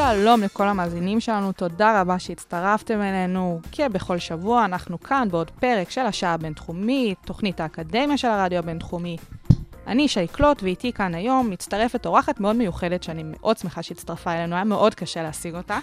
שלום לכל המאזינים שלנו, תודה רבה שהצטרפתם אלינו. כבכל שבוע אנחנו כאן בעוד פרק של השעה הבינתחומית, תוכנית האקדמיה של הרדיו הבינתחומי. אני שי קלוט, ואיתי כאן היום מצטרפת אורחת מאוד מיוחדת, שאני מאוד שמחה שהצטרפה אלינו, היה מאוד קשה להשיג אותה.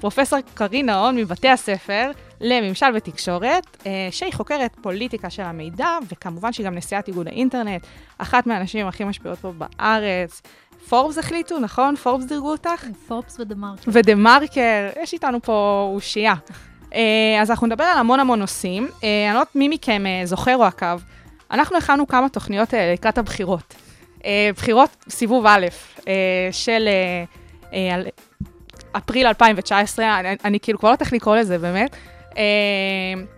פרופסור קרין נהון מבתי הספר לממשל ותקשורת, אה, שהיא חוקרת פוליטיקה של המידע, וכמובן שהיא גם נשיאת איגוד האינטרנט, אחת מהנשים הכי משפיעות פה בארץ. פורבס החליטו, נכון? פורבס דירגו אותך? פורבס ודה מרקר. ודה מרקר, יש איתנו פה אושייה. אה, אז אנחנו נדבר על המון המון נושאים. אה, אני לא יודעת מי מכם אה, זוכר או עקב. אנחנו הכנו כמה תוכניות לקראת הבחירות. בחירות סיבוב א' של אפריל 2019, אני, אני כאילו כבר לא יודעת איך לקרוא לזה, באמת.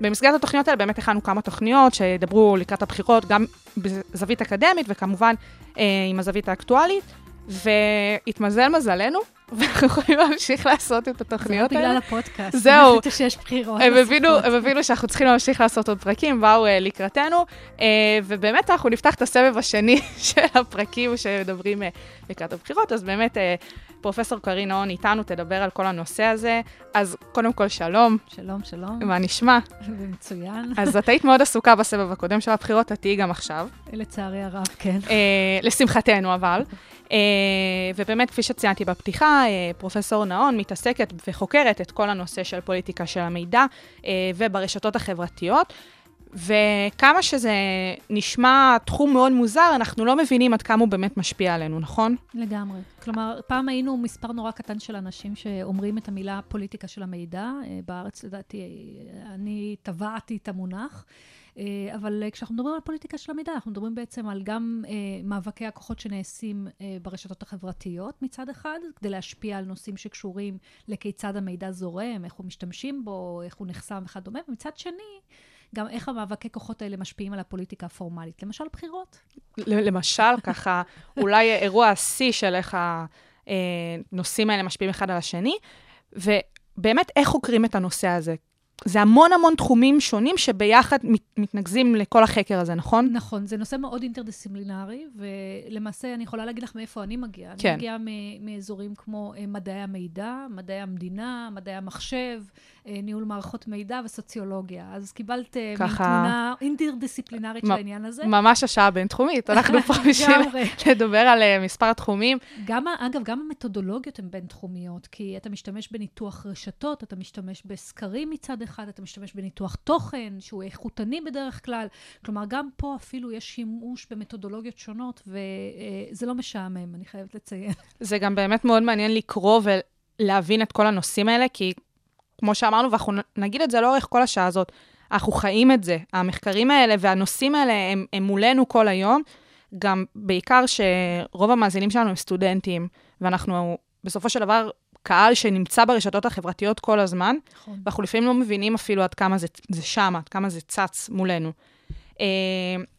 במסגרת התוכניות האלה באמת הכנו כמה תוכניות שידברו לקראת הבחירות, גם בזווית אקדמית וכמובן עם הזווית האקטואלית, והתמזל מזלנו, ואנחנו יכולים להמשיך לעשות את זה התוכניות בגלל האלה. הפודקאסט. זהו. חושבת שיש בחירות. הם הבינו. הם הבינו שאנחנו צריכים להמשיך לעשות עוד פרקים, באו uh, לקראתנו, uh, ובאמת אנחנו נפתח את הסבב השני של הפרקים שמדברים uh, לקראת הבחירות, אז באמת פרופסור קרין נהון איתנו תדבר על כל הנושא הזה. אז קודם כל, שלום, שלום, שלום. מה נשמע? מצוין. אז את היית מאוד עסוקה בסבב הקודם של הבחירות, את תהיי גם עכשיו. לצערי הרב, כן. אה, לשמחתנו אבל. אה, ובאמת, כפי שציינתי בפתיחה, אה, פרופסור נהון מתעסקת וחוקרת את כל הנושא של פוליטיקה של המידע אה, וברשתות החברתיות. וכמה שזה נשמע תחום מאוד מוזר, אנחנו לא מבינים עד כמה הוא באמת משפיע עלינו, נכון? לגמרי. כלומר, פעם היינו מספר נורא קטן של אנשים שאומרים את המילה פוליטיקה של המידע. אה, בארץ, לדעתי, אה, אני טבעתי את המונח. אה, אבל כשאנחנו מדברים על פוליטיקה של המידע, אנחנו מדברים בעצם על גם אה, מאבקי הכוחות שנעשים אה, ברשתות החברתיות מצד אחד, כדי להשפיע על נושאים שקשורים לכיצד המידע זורם, איך הוא משתמשים בו, איך הוא נחסם וכדומה, ומצד שני, גם איך המאבקי כוחות האלה משפיעים על הפוליטיקה הפורמלית. למשל, בחירות. למשל, ככה, אולי אירוע השיא של איך הנושאים האלה משפיעים אחד על השני, ובאמת, איך חוקרים את הנושא הזה? זה המון המון תחומים שונים שביחד מת, מתנקזים לכל החקר הזה, נכון? נכון, זה נושא מאוד אינטרדיסציפלינרי, ולמעשה אני יכולה להגיד לך מאיפה אני מגיעה. כן. אני מגיעה מאזורים כמו אה, מדעי המידע, מדעי המדינה, מדעי המחשב, ניהול מערכות מידע וסוציולוגיה. אז קיבלת אה, מין ככה- תמונה אינטרדיסציפלינרית של העניין הזה. ממש השעה הבינתחומית, אנחנו פה בשביל. לדבר על אה, מספר תחומים. גם, אגב, גם המתודולוגיות הן בין-תחומיות, כי אתה משתמש בניתוח רשתות, אתה משתמש בסקרים מצד אחד, אתה משתמש בניתוח תוכן, שהוא איכותני בדרך כלל. כלומר, גם פה אפילו יש שימוש במתודולוגיות שונות, וזה לא משעמם, אני חייבת לציין. זה גם באמת מאוד מעניין לקרוא ולהבין את כל הנושאים האלה, כי כמו שאמרנו, ואנחנו נגיד את זה לאורך כל השעה הזאת, אנחנו חיים את זה. המחקרים האלה והנושאים האלה הם, הם מולנו כל היום, גם בעיקר שרוב המאזינים שלנו הם סטודנטים, ואנחנו בסופו של דבר קהל שנמצא ברשתות החברתיות כל הזמן, נכון. ואנחנו לפעמים לא מבינים אפילו עד כמה זה, זה שם, עד כמה זה צץ מולנו. אה,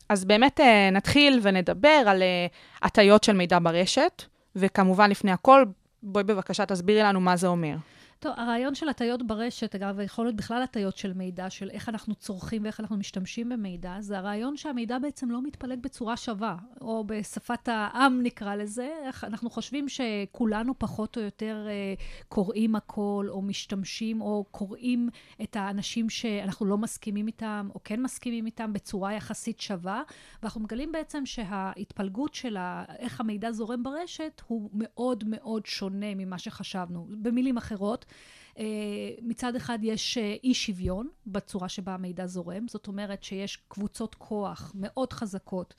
אז באמת אה, נתחיל ונדבר על אה, הטיות של מידע ברשת, וכמובן, לפני הכל, בואי בבקשה תסבירי לנו מה זה אומר. טוב, הרעיון של הטיות ברשת, אגב, יכול להיות בכלל הטיות של מידע, של איך אנחנו צורכים ואיך אנחנו משתמשים במידע, זה הרעיון שהמידע בעצם לא מתפלג בצורה שווה, או בשפת העם נקרא לזה, אנחנו חושבים שכולנו פחות או יותר אה, קוראים הכל, או משתמשים, או קוראים את האנשים שאנחנו לא מסכימים איתם, או כן מסכימים איתם בצורה יחסית שווה, ואנחנו מגלים בעצם שההתפלגות של ה- איך המידע זורם ברשת הוא מאוד מאוד שונה ממה שחשבנו. במילים אחרות, מצד אחד יש אה, אי שוויון בצורה שבה המידע זורם, זאת אומרת שיש קבוצות כוח מאוד חזקות,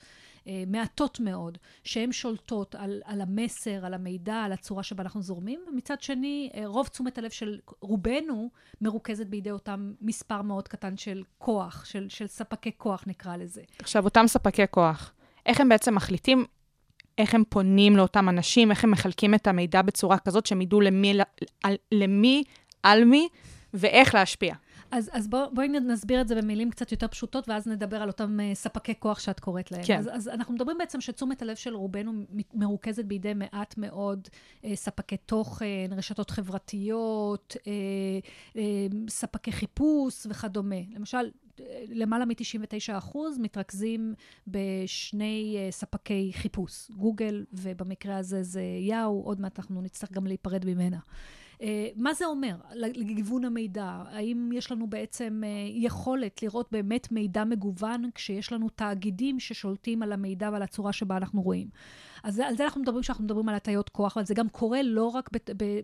אה, מעטות מאוד, שהן שולטות על, על המסר, על המידע, על הצורה שבה אנחנו זורמים, ומצד שני, אה, רוב תשומת הלב של רובנו מרוכזת בידי אותם מספר מאוד קטן של כוח, של, של ספקי כוח נקרא לזה. עכשיו, אותם ספקי כוח, איך הם בעצם מחליטים איך הם פונים לאותם אנשים, איך הם מחלקים את המידע בצורה כזאת שהם ידעו למי, על, למי, על מי, ואיך להשפיע. אז, אז בוא, בואי נסביר את זה במילים קצת יותר פשוטות, ואז נדבר על אותם uh, ספקי כוח שאת קוראת להם. כן. אז, אז אנחנו מדברים בעצם שתשומת הלב של רובנו מרוכזת בידי מעט מאוד uh, ספקי תוכן, רשתות חברתיות, uh, uh, ספקי חיפוש וכדומה. למשל, אה, למעלה מ-99% מתרכזים בשני uh, ספקי חיפוש, גוגל, ובמקרה הזה זה יאו, עוד מעט אנחנו נצטרך גם להיפרד ממנה. Uh, מה זה אומר לגיוון המידע? האם יש לנו בעצם uh, יכולת לראות באמת מידע מגוון כשיש לנו תאגידים ששולטים על המידע ועל הצורה שבה אנחנו רואים? אז על זה אנחנו מדברים כשאנחנו מדברים על הטיות כוח, אבל זה גם קורה לא רק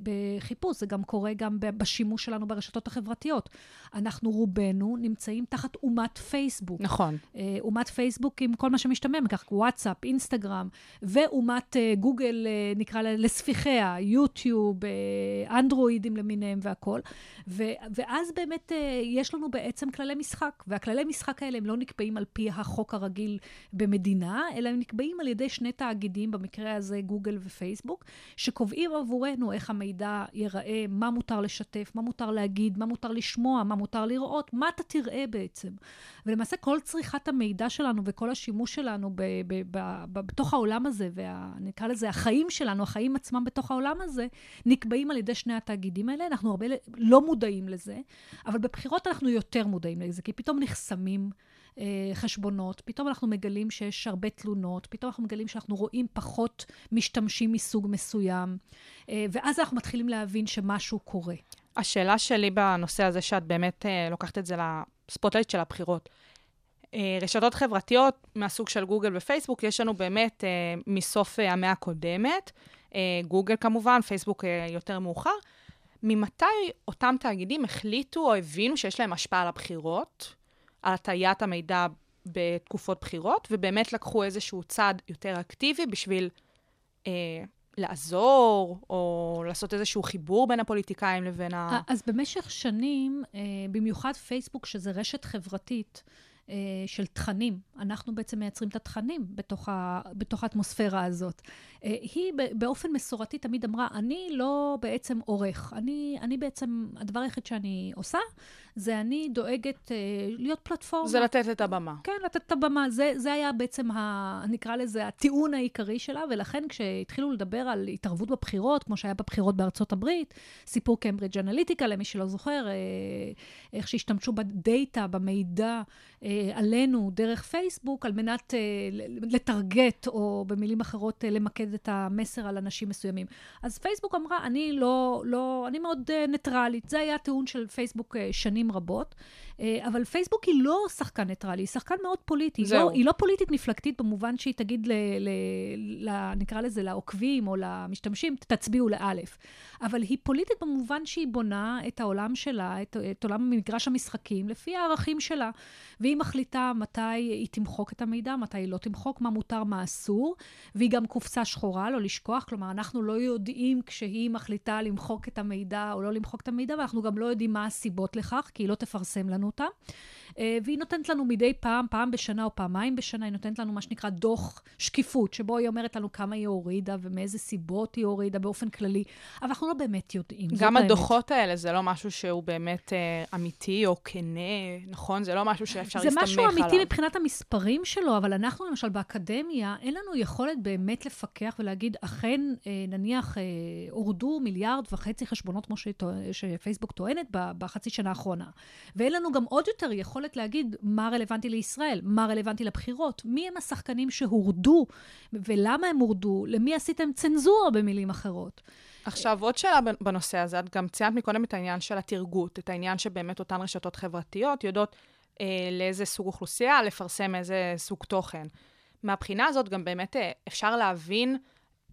בחיפוש, זה גם קורה גם בשימוש שלנו ברשתות החברתיות. אנחנו רובנו נמצאים תחת אומת פייסבוק. נכון. אה, אומת פייסבוק עם כל מה שמשתמע מכך, וואטסאפ, אינסטגרם, ואומת אה, גוגל, אה, נקרא לה, לספיחיה, יוטיוב, אנדרואידים למיניהם והכול. ו- ואז באמת יש לנו בעצם כללי משחק, והכללי משחק האלה הם לא נקבעים על פי החוק הרגיל במדינה, אלא הם נקבעים על ידי שני תאגידים, במקרה הזה גוגל ופייסבוק, שקובעים עבורנו איך המידע ייראה, מה מותר לשתף, מה מותר להגיד, מה מותר לשמוע, מה מותר לראות, מה אתה תראה בעצם. ולמעשה כל צריכת המידע שלנו וכל השימוש שלנו ב- ב- ב- בתוך העולם הזה, ונקרא לזה החיים שלנו, החיים עצמם בתוך העולם הזה, נקבעים על ידי שני התאגידים האלה. אנחנו הרבה לא מודעים לזה, אבל בבחירות אנחנו יותר מודעים לזה, כי פתאום נחסמים. אה, חשבונות, פתאום אנחנו מגלים שיש הרבה תלונות, פתאום אנחנו מגלים שאנחנו רואים פחות משתמשים מסוג מסוים, אה, ואז אנחנו מתחילים להבין שמשהו קורה. השאלה שלי בנושא הזה, שאת באמת אה, לוקחת את זה לספוטלייט של הבחירות. רשתות חברתיות מהסוג של גוגל ופייסבוק, יש לנו באמת מסוף המאה הקודמת, גוגל כמובן, פייסבוק יותר מאוחר. ממתי אותם תאגידים החליטו או הבינו שיש להם השפעה על הבחירות? על הטיית המידע בתקופות בחירות, ובאמת לקחו איזשהו צעד יותר אקטיבי בשביל אה, לעזור, או לעשות איזשהו חיבור בין הפוליטיקאים לבין ה... אז במשך שנים, אה, במיוחד פייסבוק, שזה רשת חברתית, אה, של תכנים. אנחנו בעצם מייצרים את התכנים בתוך, ה, בתוך האטמוספירה הזאת. אה, היא באופן מסורתי תמיד אמרה, אני לא בעצם עורך. אני, אני בעצם, הדבר היחיד שאני עושה, זה אני דואגת אה, להיות פלטפורמה. זה לתת את הבמה. כן, לתת את הבמה. זה, זה היה בעצם, ה, נקרא לזה, הטיעון העיקרי שלה, ולכן כשהתחילו לדבר על התערבות בבחירות, כמו שהיה בבחירות בארצות הברית, סיפור קיימברידג' אנליטיקה, למי שלא זוכר, איך שהשתמשו בדאטה, במידע, אה, עלינו דרך פייסבוק, על מנת אה, לטרגט, או במילים אחרות, אה, למקד את המסר על אנשים מסוימים. אז פייסבוק אמרה, אני לא, לא, אני מאוד ניטרלית. זה היה הטיעון של פייסבוק שנים רבות. אבל פייסבוק היא לא שחקן ניטרלי, היא שחקן מאוד פוליטי. זהו. לא, היא לא פוליטית מפלגתית במובן שהיא תגיד, ל, ל, ל, נקרא לזה, לעוקבים או למשתמשים, תצביעו לאלף. אבל היא פוליטית במובן שהיא בונה את העולם שלה, את, את עולם מגרש המשחקים, לפי הערכים שלה. והיא מחליטה מתי היא תמחוק את המידע, מתי היא לא תמחוק, מה מותר, מה אסור, והיא גם קופסה שחורה, לא לשכוח, כלומר, אנחנו לא יודעים כשהיא מחליטה למחוק את המידע או לא למחוק את המידע, ואנחנו גם לא יודעים מה הסיבות לכך, כי היא לא תפרסם לנו אותה. אה, והיא נותנת לנו מדי פעם, פעם בשנה או פעמיים בשנה, היא נותנת לנו מה שנקרא דוח שקיפות, שבו היא אומרת לנו כמה היא הורידה ומאיזה סיבות היא הורידה באופן כללי, אבל אנחנו לא באמת יודעים. גם הדוחות האמת. האלה, זה לא משהו שהוא באמת אה, אמיתי או כנה, נכון? זה לא משהו שאפשר להסתמך עליו. זה משהו אמיתי מבחינת המספרים שלו, אבל אנחנו למשל באקדמיה, אין לנו יכולת באמת לפקח ולהגיד, אכן, אה, נניח, אה, הורדו מיליארד וחצי חשבונות, כמו שפייסבוק טוענת, בחצי שנה האחרונה. ואין לנו גם עוד יותר יכולת להגיד מה רלוונטי לישראל, מה רלוונטי לבחירות, מי הם השחקנים שהורדו ולמה הם הורדו, למי עשיתם צנזורה במילים אחרות. עכשיו, עוד שאלה בנושא הזה, את גם ציינת מקודם את העניין של התרגות, את העניין שבאמת אותן רשתות חברתיות יודעות אה, לאיזה סוג אוכלוסייה לפרסם איזה סוג תוכן. מהבחינה הזאת גם באמת אה, אפשר להבין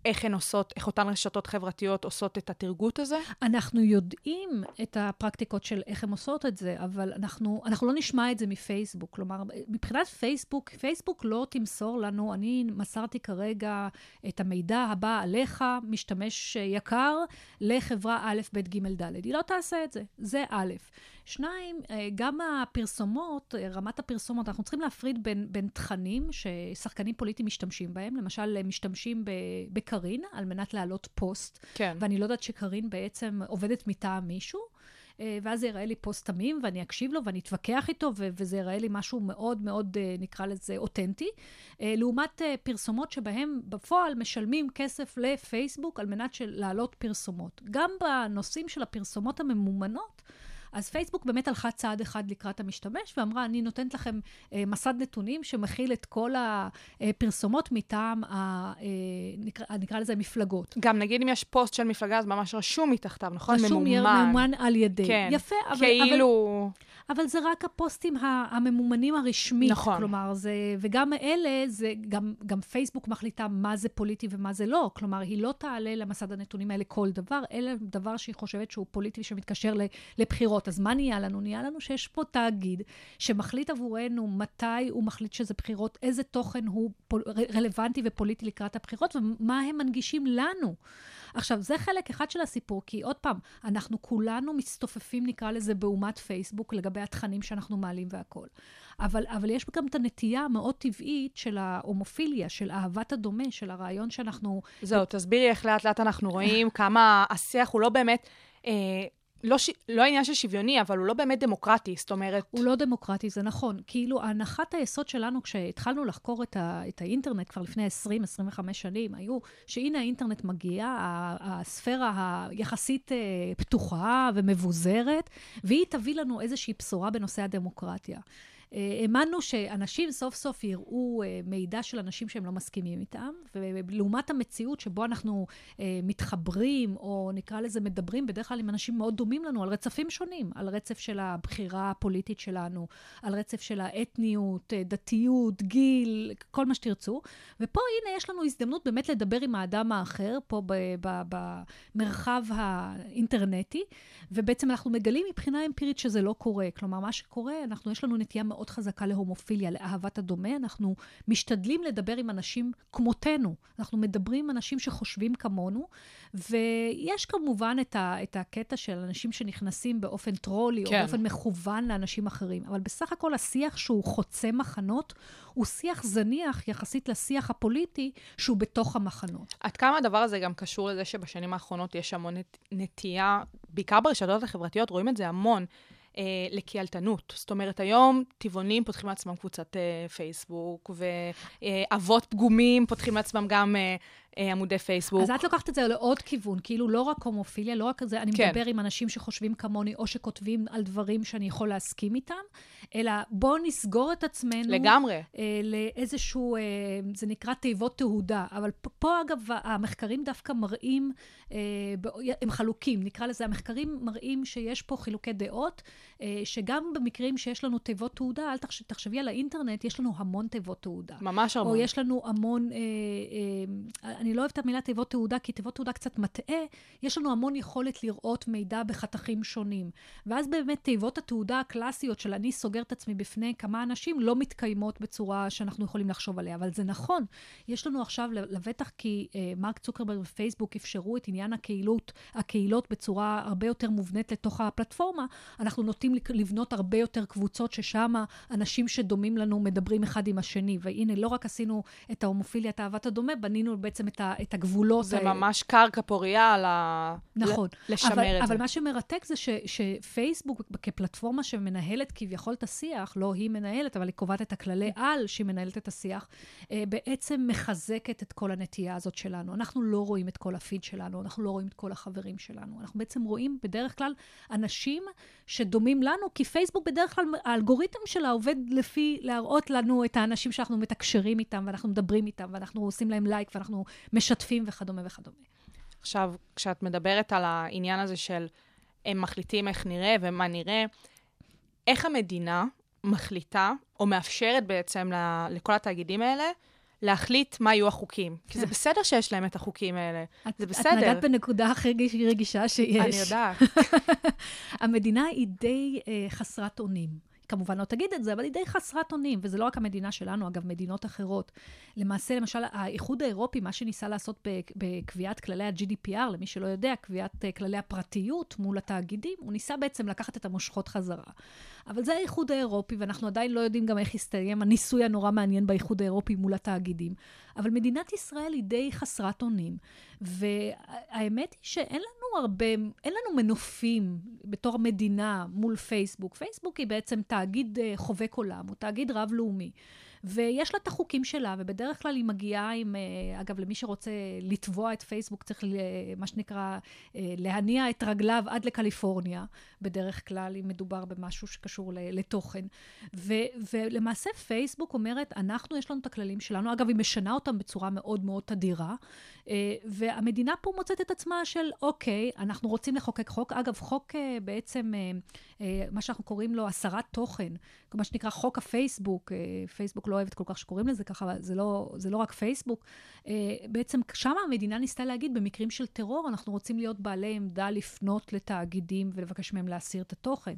איך הן עושות, איך אותן רשתות חברתיות עושות את התרגות הזה? אנחנו יודעים את הפרקטיקות של איך הן עושות את זה, אבל אנחנו, אנחנו לא נשמע את זה מפייסבוק. כלומר, מבחינת פייסבוק, פייסבוק לא תמסור לנו, אני מסרתי כרגע את המידע הבא עליך, משתמש יקר, לחברה א', ב', ג', ד'. היא לא תעשה את זה. זה א'. שניים, אה, גם הפרסומות, אה, רמת הפרסומות, אנחנו צריכים להפריד בין, בין תכנים ששחקנים פוליטיים משתמשים בהם. למשל, משתמשים בקרין על מנת להעלות פוסט. כן. ואני לא יודעת שקרין בעצם עובדת מטעם מישהו. אה, ואז זה יראה לי פוסט תמים, ואני אקשיב לו ואני אתווכח איתו, ו- וזה יראה לי משהו מאוד מאוד, אה, נקרא לזה, אותנטי. אה, לעומת פרסומות שבהם בפועל משלמים כסף לפייסבוק על מנת של- להעלות פרסומות. גם בנושאים של הפרסומות הממומנות, אז פייסבוק באמת הלכה צעד אחד לקראת המשתמש, ואמרה, אני נותנת לכם אה, מסד נתונים שמכיל את כל הפרסומות מטעם, ה, אה, נקרא, נקרא לזה מפלגות. גם נגיד אם יש פוסט של מפלגה, אז ממש רשום מתחתיו, נכון? רשום ממומן. ממומן על ידי. כן. יפה, אבל... כאילו... אבל, אבל זה רק הפוסטים הממומנים הרשמית. נכון. כלומר, זה... וגם אלה, זה... גם, גם פייסבוק מחליטה מה זה פוליטי ומה זה לא. כלומר, היא לא תעלה למסד הנתונים האלה כל דבר, אלא דבר שהיא חושבת שהוא פוליטי ושמתקשר ל- לבחירות. אז מה נהיה לנו? נהיה לנו שיש פה תאגיד שמחליט עבורנו מתי הוא מחליט שזה בחירות, איזה תוכן הוא פול... רלוונטי ופוליטי לקראת הבחירות, ומה הם מנגישים לנו. עכשיו, זה חלק אחד של הסיפור, כי עוד פעם, אנחנו כולנו מצטופפים, נקרא לזה, באומת פייסבוק, לגבי התכנים שאנחנו מעלים והכול. אבל, אבל יש גם את הנטייה המאוד טבעית של ההומופיליה, של אהבת הדומה, של הרעיון שאנחנו... זהו, תסבירי איך לאט לאט אנחנו רואים כמה השיח הוא לא באמת, אה, לא, ש... לא עניין של שוויוני, אבל הוא לא באמת דמוקרטי, זאת אומרת... הוא לא דמוקרטי, זה נכון. כאילו, הנחת היסוד שלנו, כשהתחלנו לחקור את, ה, את האינטרנט כבר לפני 20-25 שנים, היו שהנה האינטרנט מגיע, הספירה היחסית אה, פתוחה ומבוזרת, והיא תביא לנו איזושהי בשורה בנושא הדמוקרטיה. אה, האמנו שאנשים סוף סוף יראו אה, מידע של אנשים שהם לא מסכימים איתם, ולעומת המציאות שבו אנחנו אה, מתחברים, או נקרא לזה מדברים, בדרך כלל עם אנשים מאוד דומים לנו, על רצפים שונים, על רצף של הבחירה הפוליטית שלנו, על רצף של האתניות, דתיות, גיל, כל מה שתרצו. ופה הנה יש לנו הזדמנות באמת לדבר עם האדם האחר, פה במרחב האינטרנטי, ובעצם אנחנו מגלים מבחינה אמפירית שזה לא קורה. כלומר, מה שקורה, אנחנו, יש לנו נטייה מאוד חזקה להומופיליה, לאהבת הדומה. אנחנו משתדלים לדבר עם אנשים כמותנו. אנחנו מדברים עם אנשים שחושבים כמונו, ויש כמובן את, ה, את הקטע של אנשים שנכנסים באופן טרולי, כן. או באופן מכוון לאנשים אחרים. אבל בסך הכל השיח שהוא חוצה מחנות, הוא שיח זניח יחסית לשיח הפוליטי שהוא בתוך המחנות. עד כמה הדבר הזה גם קשור לזה שבשנים האחרונות יש המון נטייה, בעיקר ברשתות החברתיות, רואים את זה המון, אה, לקהלתנות. זאת אומרת, היום טבעונים פותחים לעצמם קבוצת אה, פייסבוק, ואבות פגומים פותחים לעצמם גם אה, עמודי פייסבוק. אז את לוקחת את זה לעוד כיוון, כאילו לא רק הומופיליה, לא רק זה, אני כן. מדבר עם אנשים שחושבים כמוני, או שכותבים על דברים שאני יכול להסכים איתם, אלא בואו נסגור את עצמנו. לגמרי. אה, לאיזשהו, אה, זה נקרא תיבות תהודה. אבל פ- פה, אגב, המחקרים דווקא מראים, אה, הם חלוקים, נקרא לזה, המחקרים מראים שיש פה חילוקי דעות, אה, שגם במקרים שיש לנו תיבות תהודה, אל תחש, תחשבי על האינטרנט, יש לנו המון תיבות תהודה. ממש המון. או יש לנו המון, אה, אה, אני לא אוהבת את המילה תיבות תהודה, כי תיבות תהודה קצת מטעה, יש לנו המון יכולת לראות מידע בחתכים שונים. ואז באמת תיבות התהודה הקלאסיות של אני סוגר את עצמי בפני כמה אנשים, לא מתקיימות בצורה שאנחנו יכולים לחשוב עליה. אבל זה נכון, יש לנו עכשיו, לבטח כי אה, מרק צוקרברג ופייסבוק אפשרו את עניין הקהילות, הקהילות בצורה הרבה יותר מובנית לתוך הפלטפורמה, אנחנו נוטים לבנות הרבה יותר קבוצות ששם אנשים שדומים לנו מדברים אחד עם השני. והנה, לא רק עשינו את ההומופיליה, את אהבת הדומה, בנינו בעצם את, ה, את הגבולות זה האלה. ממש קרקע פוריה על ה... נכון. ל- לשמר אבל, את זה. אבל מה שמרתק זה ש, שפייסבוק כפלטפורמה שמנהלת כביכול את השיח, לא היא מנהלת, אבל היא קובעת את הכללי על שהיא מנהלת את השיח, אה, בעצם מחזקת את כל הנטייה הזאת שלנו. אנחנו לא רואים את כל הפיד שלנו, אנחנו לא רואים את כל החברים שלנו. אנחנו בעצם רואים בדרך כלל אנשים שדומים לנו, כי פייסבוק בדרך כלל, האלגוריתם שלה עובד לפי להראות לנו את האנשים שאנחנו מתקשרים איתם, ואנחנו מדברים איתם, ואנחנו עושים להם לייק, ואנחנו משתפים וכדומה וכדומה. עכשיו, כשאת מדברת על העניין הזה של הם מחליטים איך נראה ומה נראה, איך המדינה מחליטה, או מאפשרת בעצם ל- לכל התאגידים האלה, להחליט מה יהיו החוקים? כי זה בסדר שיש להם את החוקים האלה, את, זה את בסדר. נגעת בנקודה הכי רגיש- רגישה שיש. אני יודעת. המדינה היא די אה, חסרת אונים. כמובן לא תגיד את זה, אבל היא די חסרת אונים, וזה לא רק המדינה שלנו, אגב, מדינות אחרות. למעשה, למשל, האיחוד האירופי, מה שניסה לעשות בקביעת כללי ה-GDPR, למי שלא יודע, קביעת אה, כללי הפרטיות מול התאגידים, הוא ניסה בעצם לקחת את המושכות חזרה. אבל זה האיחוד האירופי, ואנחנו עדיין לא יודעים גם איך יסתיים הניסוי הנורא מעניין באיחוד האירופי מול התאגידים. אבל מדינת ישראל היא די חסרת אונים. והאמת היא שאין לנו הרבה, אין לנו מנופים בתור מדינה מול פייסבוק. פייסבוק היא בעצם תאגיד אה, חובק עולם, הוא תאגיד רב-לאומי. ויש לה את החוקים שלה, ובדרך כלל היא מגיעה עם, אה, אגב, למי שרוצה לתבוע את פייסבוק, צריך, ל- מה שנקרא, אה, להניע את רגליו עד לקליפורניה, בדרך כלל, אם מדובר במשהו שקשור לתוכן. ו- ולמעשה פייסבוק אומרת, אנחנו, יש לנו את הכללים שלנו, אגב, היא משנה אותם בצורה מאוד מאוד תדירה, אה, והמדינה פה מוצאת את עצמה של, אוקיי, אנחנו רוצים לחוקק חוק. אגב, חוק אה, בעצם, אה, אה, מה שאנחנו קוראים לו הסרת תוכן, מה שנקרא חוק הפייסבוק, אה, פייסבוק לא אוהבת כל כך שקוראים לזה ככה, זה לא, זה לא רק פייסבוק. אה, בעצם שם המדינה ניסתה להגיד, במקרים של טרור, אנחנו רוצים להיות בעלי עמדה לפנות לתאגידים ולבקש מהם להסיר את התוכן.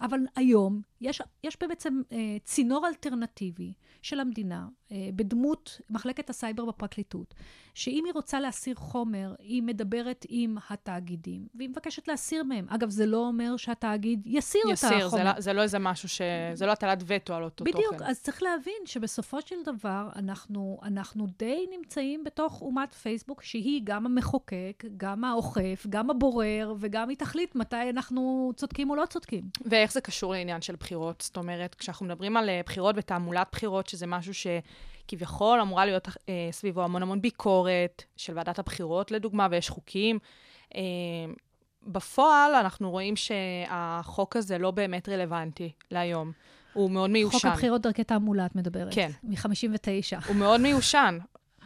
אבל היום יש, יש בעצם אה, צינור אלטרנטיבי של המדינה, בדמות מחלקת הסייבר בפרקליטות, שאם היא רוצה להסיר חומר, היא מדברת עם התאגידים, והיא מבקשת להסיר מהם. אגב, זה לא אומר שהתאגיד יסיר, את החומר. יסיר, זה לא- זה לא איזה משהו ש... זה לא הטלת וטו על אותו בדיוק, תוכן. אז צריך להבין שבסופו של דבר אנחנו, אנחנו די נמצאים בתוך אומת פייסבוק, שהיא גם המחוקק, גם האוכף, גם הבורר, וגם היא תחליט מתי אנחנו צודקים או לא צודקים. ואיך זה קשור לעניין של בחירות? זאת אומרת, כשאנחנו מדברים על אה, בחירות ותעמולת בחירות, שזה משהו שכביכול אמורה להיות אה, סביבו המון המון ביקורת של ועדת הבחירות, לדוגמה, ויש חוקים. אה, בפועל, אנחנו רואים שהחוק הזה לא באמת רלוונטי להיום. הוא מאוד מיושן. חוק הבחירות דרכי תעמולה, את מדברת. כן. מ-59. הוא מאוד מיושן.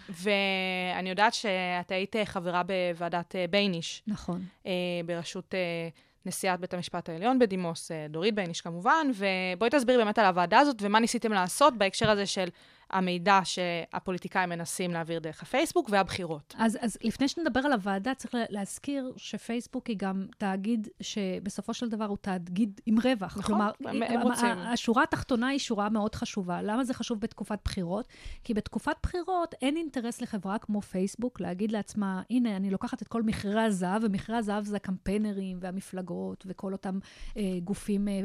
ואני יודעת שאת היית אה, חברה בוועדת אה, בייניש, נכון. אה, בראשות אה, נשיאת בית המשפט העליון בדימוס, אה, דורית בייניש כמובן, ובואי תסבירי באמת על הוועדה הזאת ומה ניסיתם לעשות בהקשר הזה של המידע שהפוליטיקאים מנסים להעביר דרך הפייסבוק והבחירות. אז, אז לפני שנדבר על הוועדה, צריך לה- להזכיר שפייסבוק היא גם תאגיד שבסופו של דבר הוא תאגיד עם רווח. נכון, כלומר, הם- הם רוצים. השורה התחתונה היא שורה מאוד חשובה. למה זה חשוב בתקופת בחירות? כי בתקופת בחירות אין אינטרס לחברה כמו פייסבוק להגיד לעצמה, הנה, אני לוקחת את כל מכירי הזהב, ומכירי הזהב זה הקמפיינרים והמפלגות וכל אותם אה, גופים אה, אה,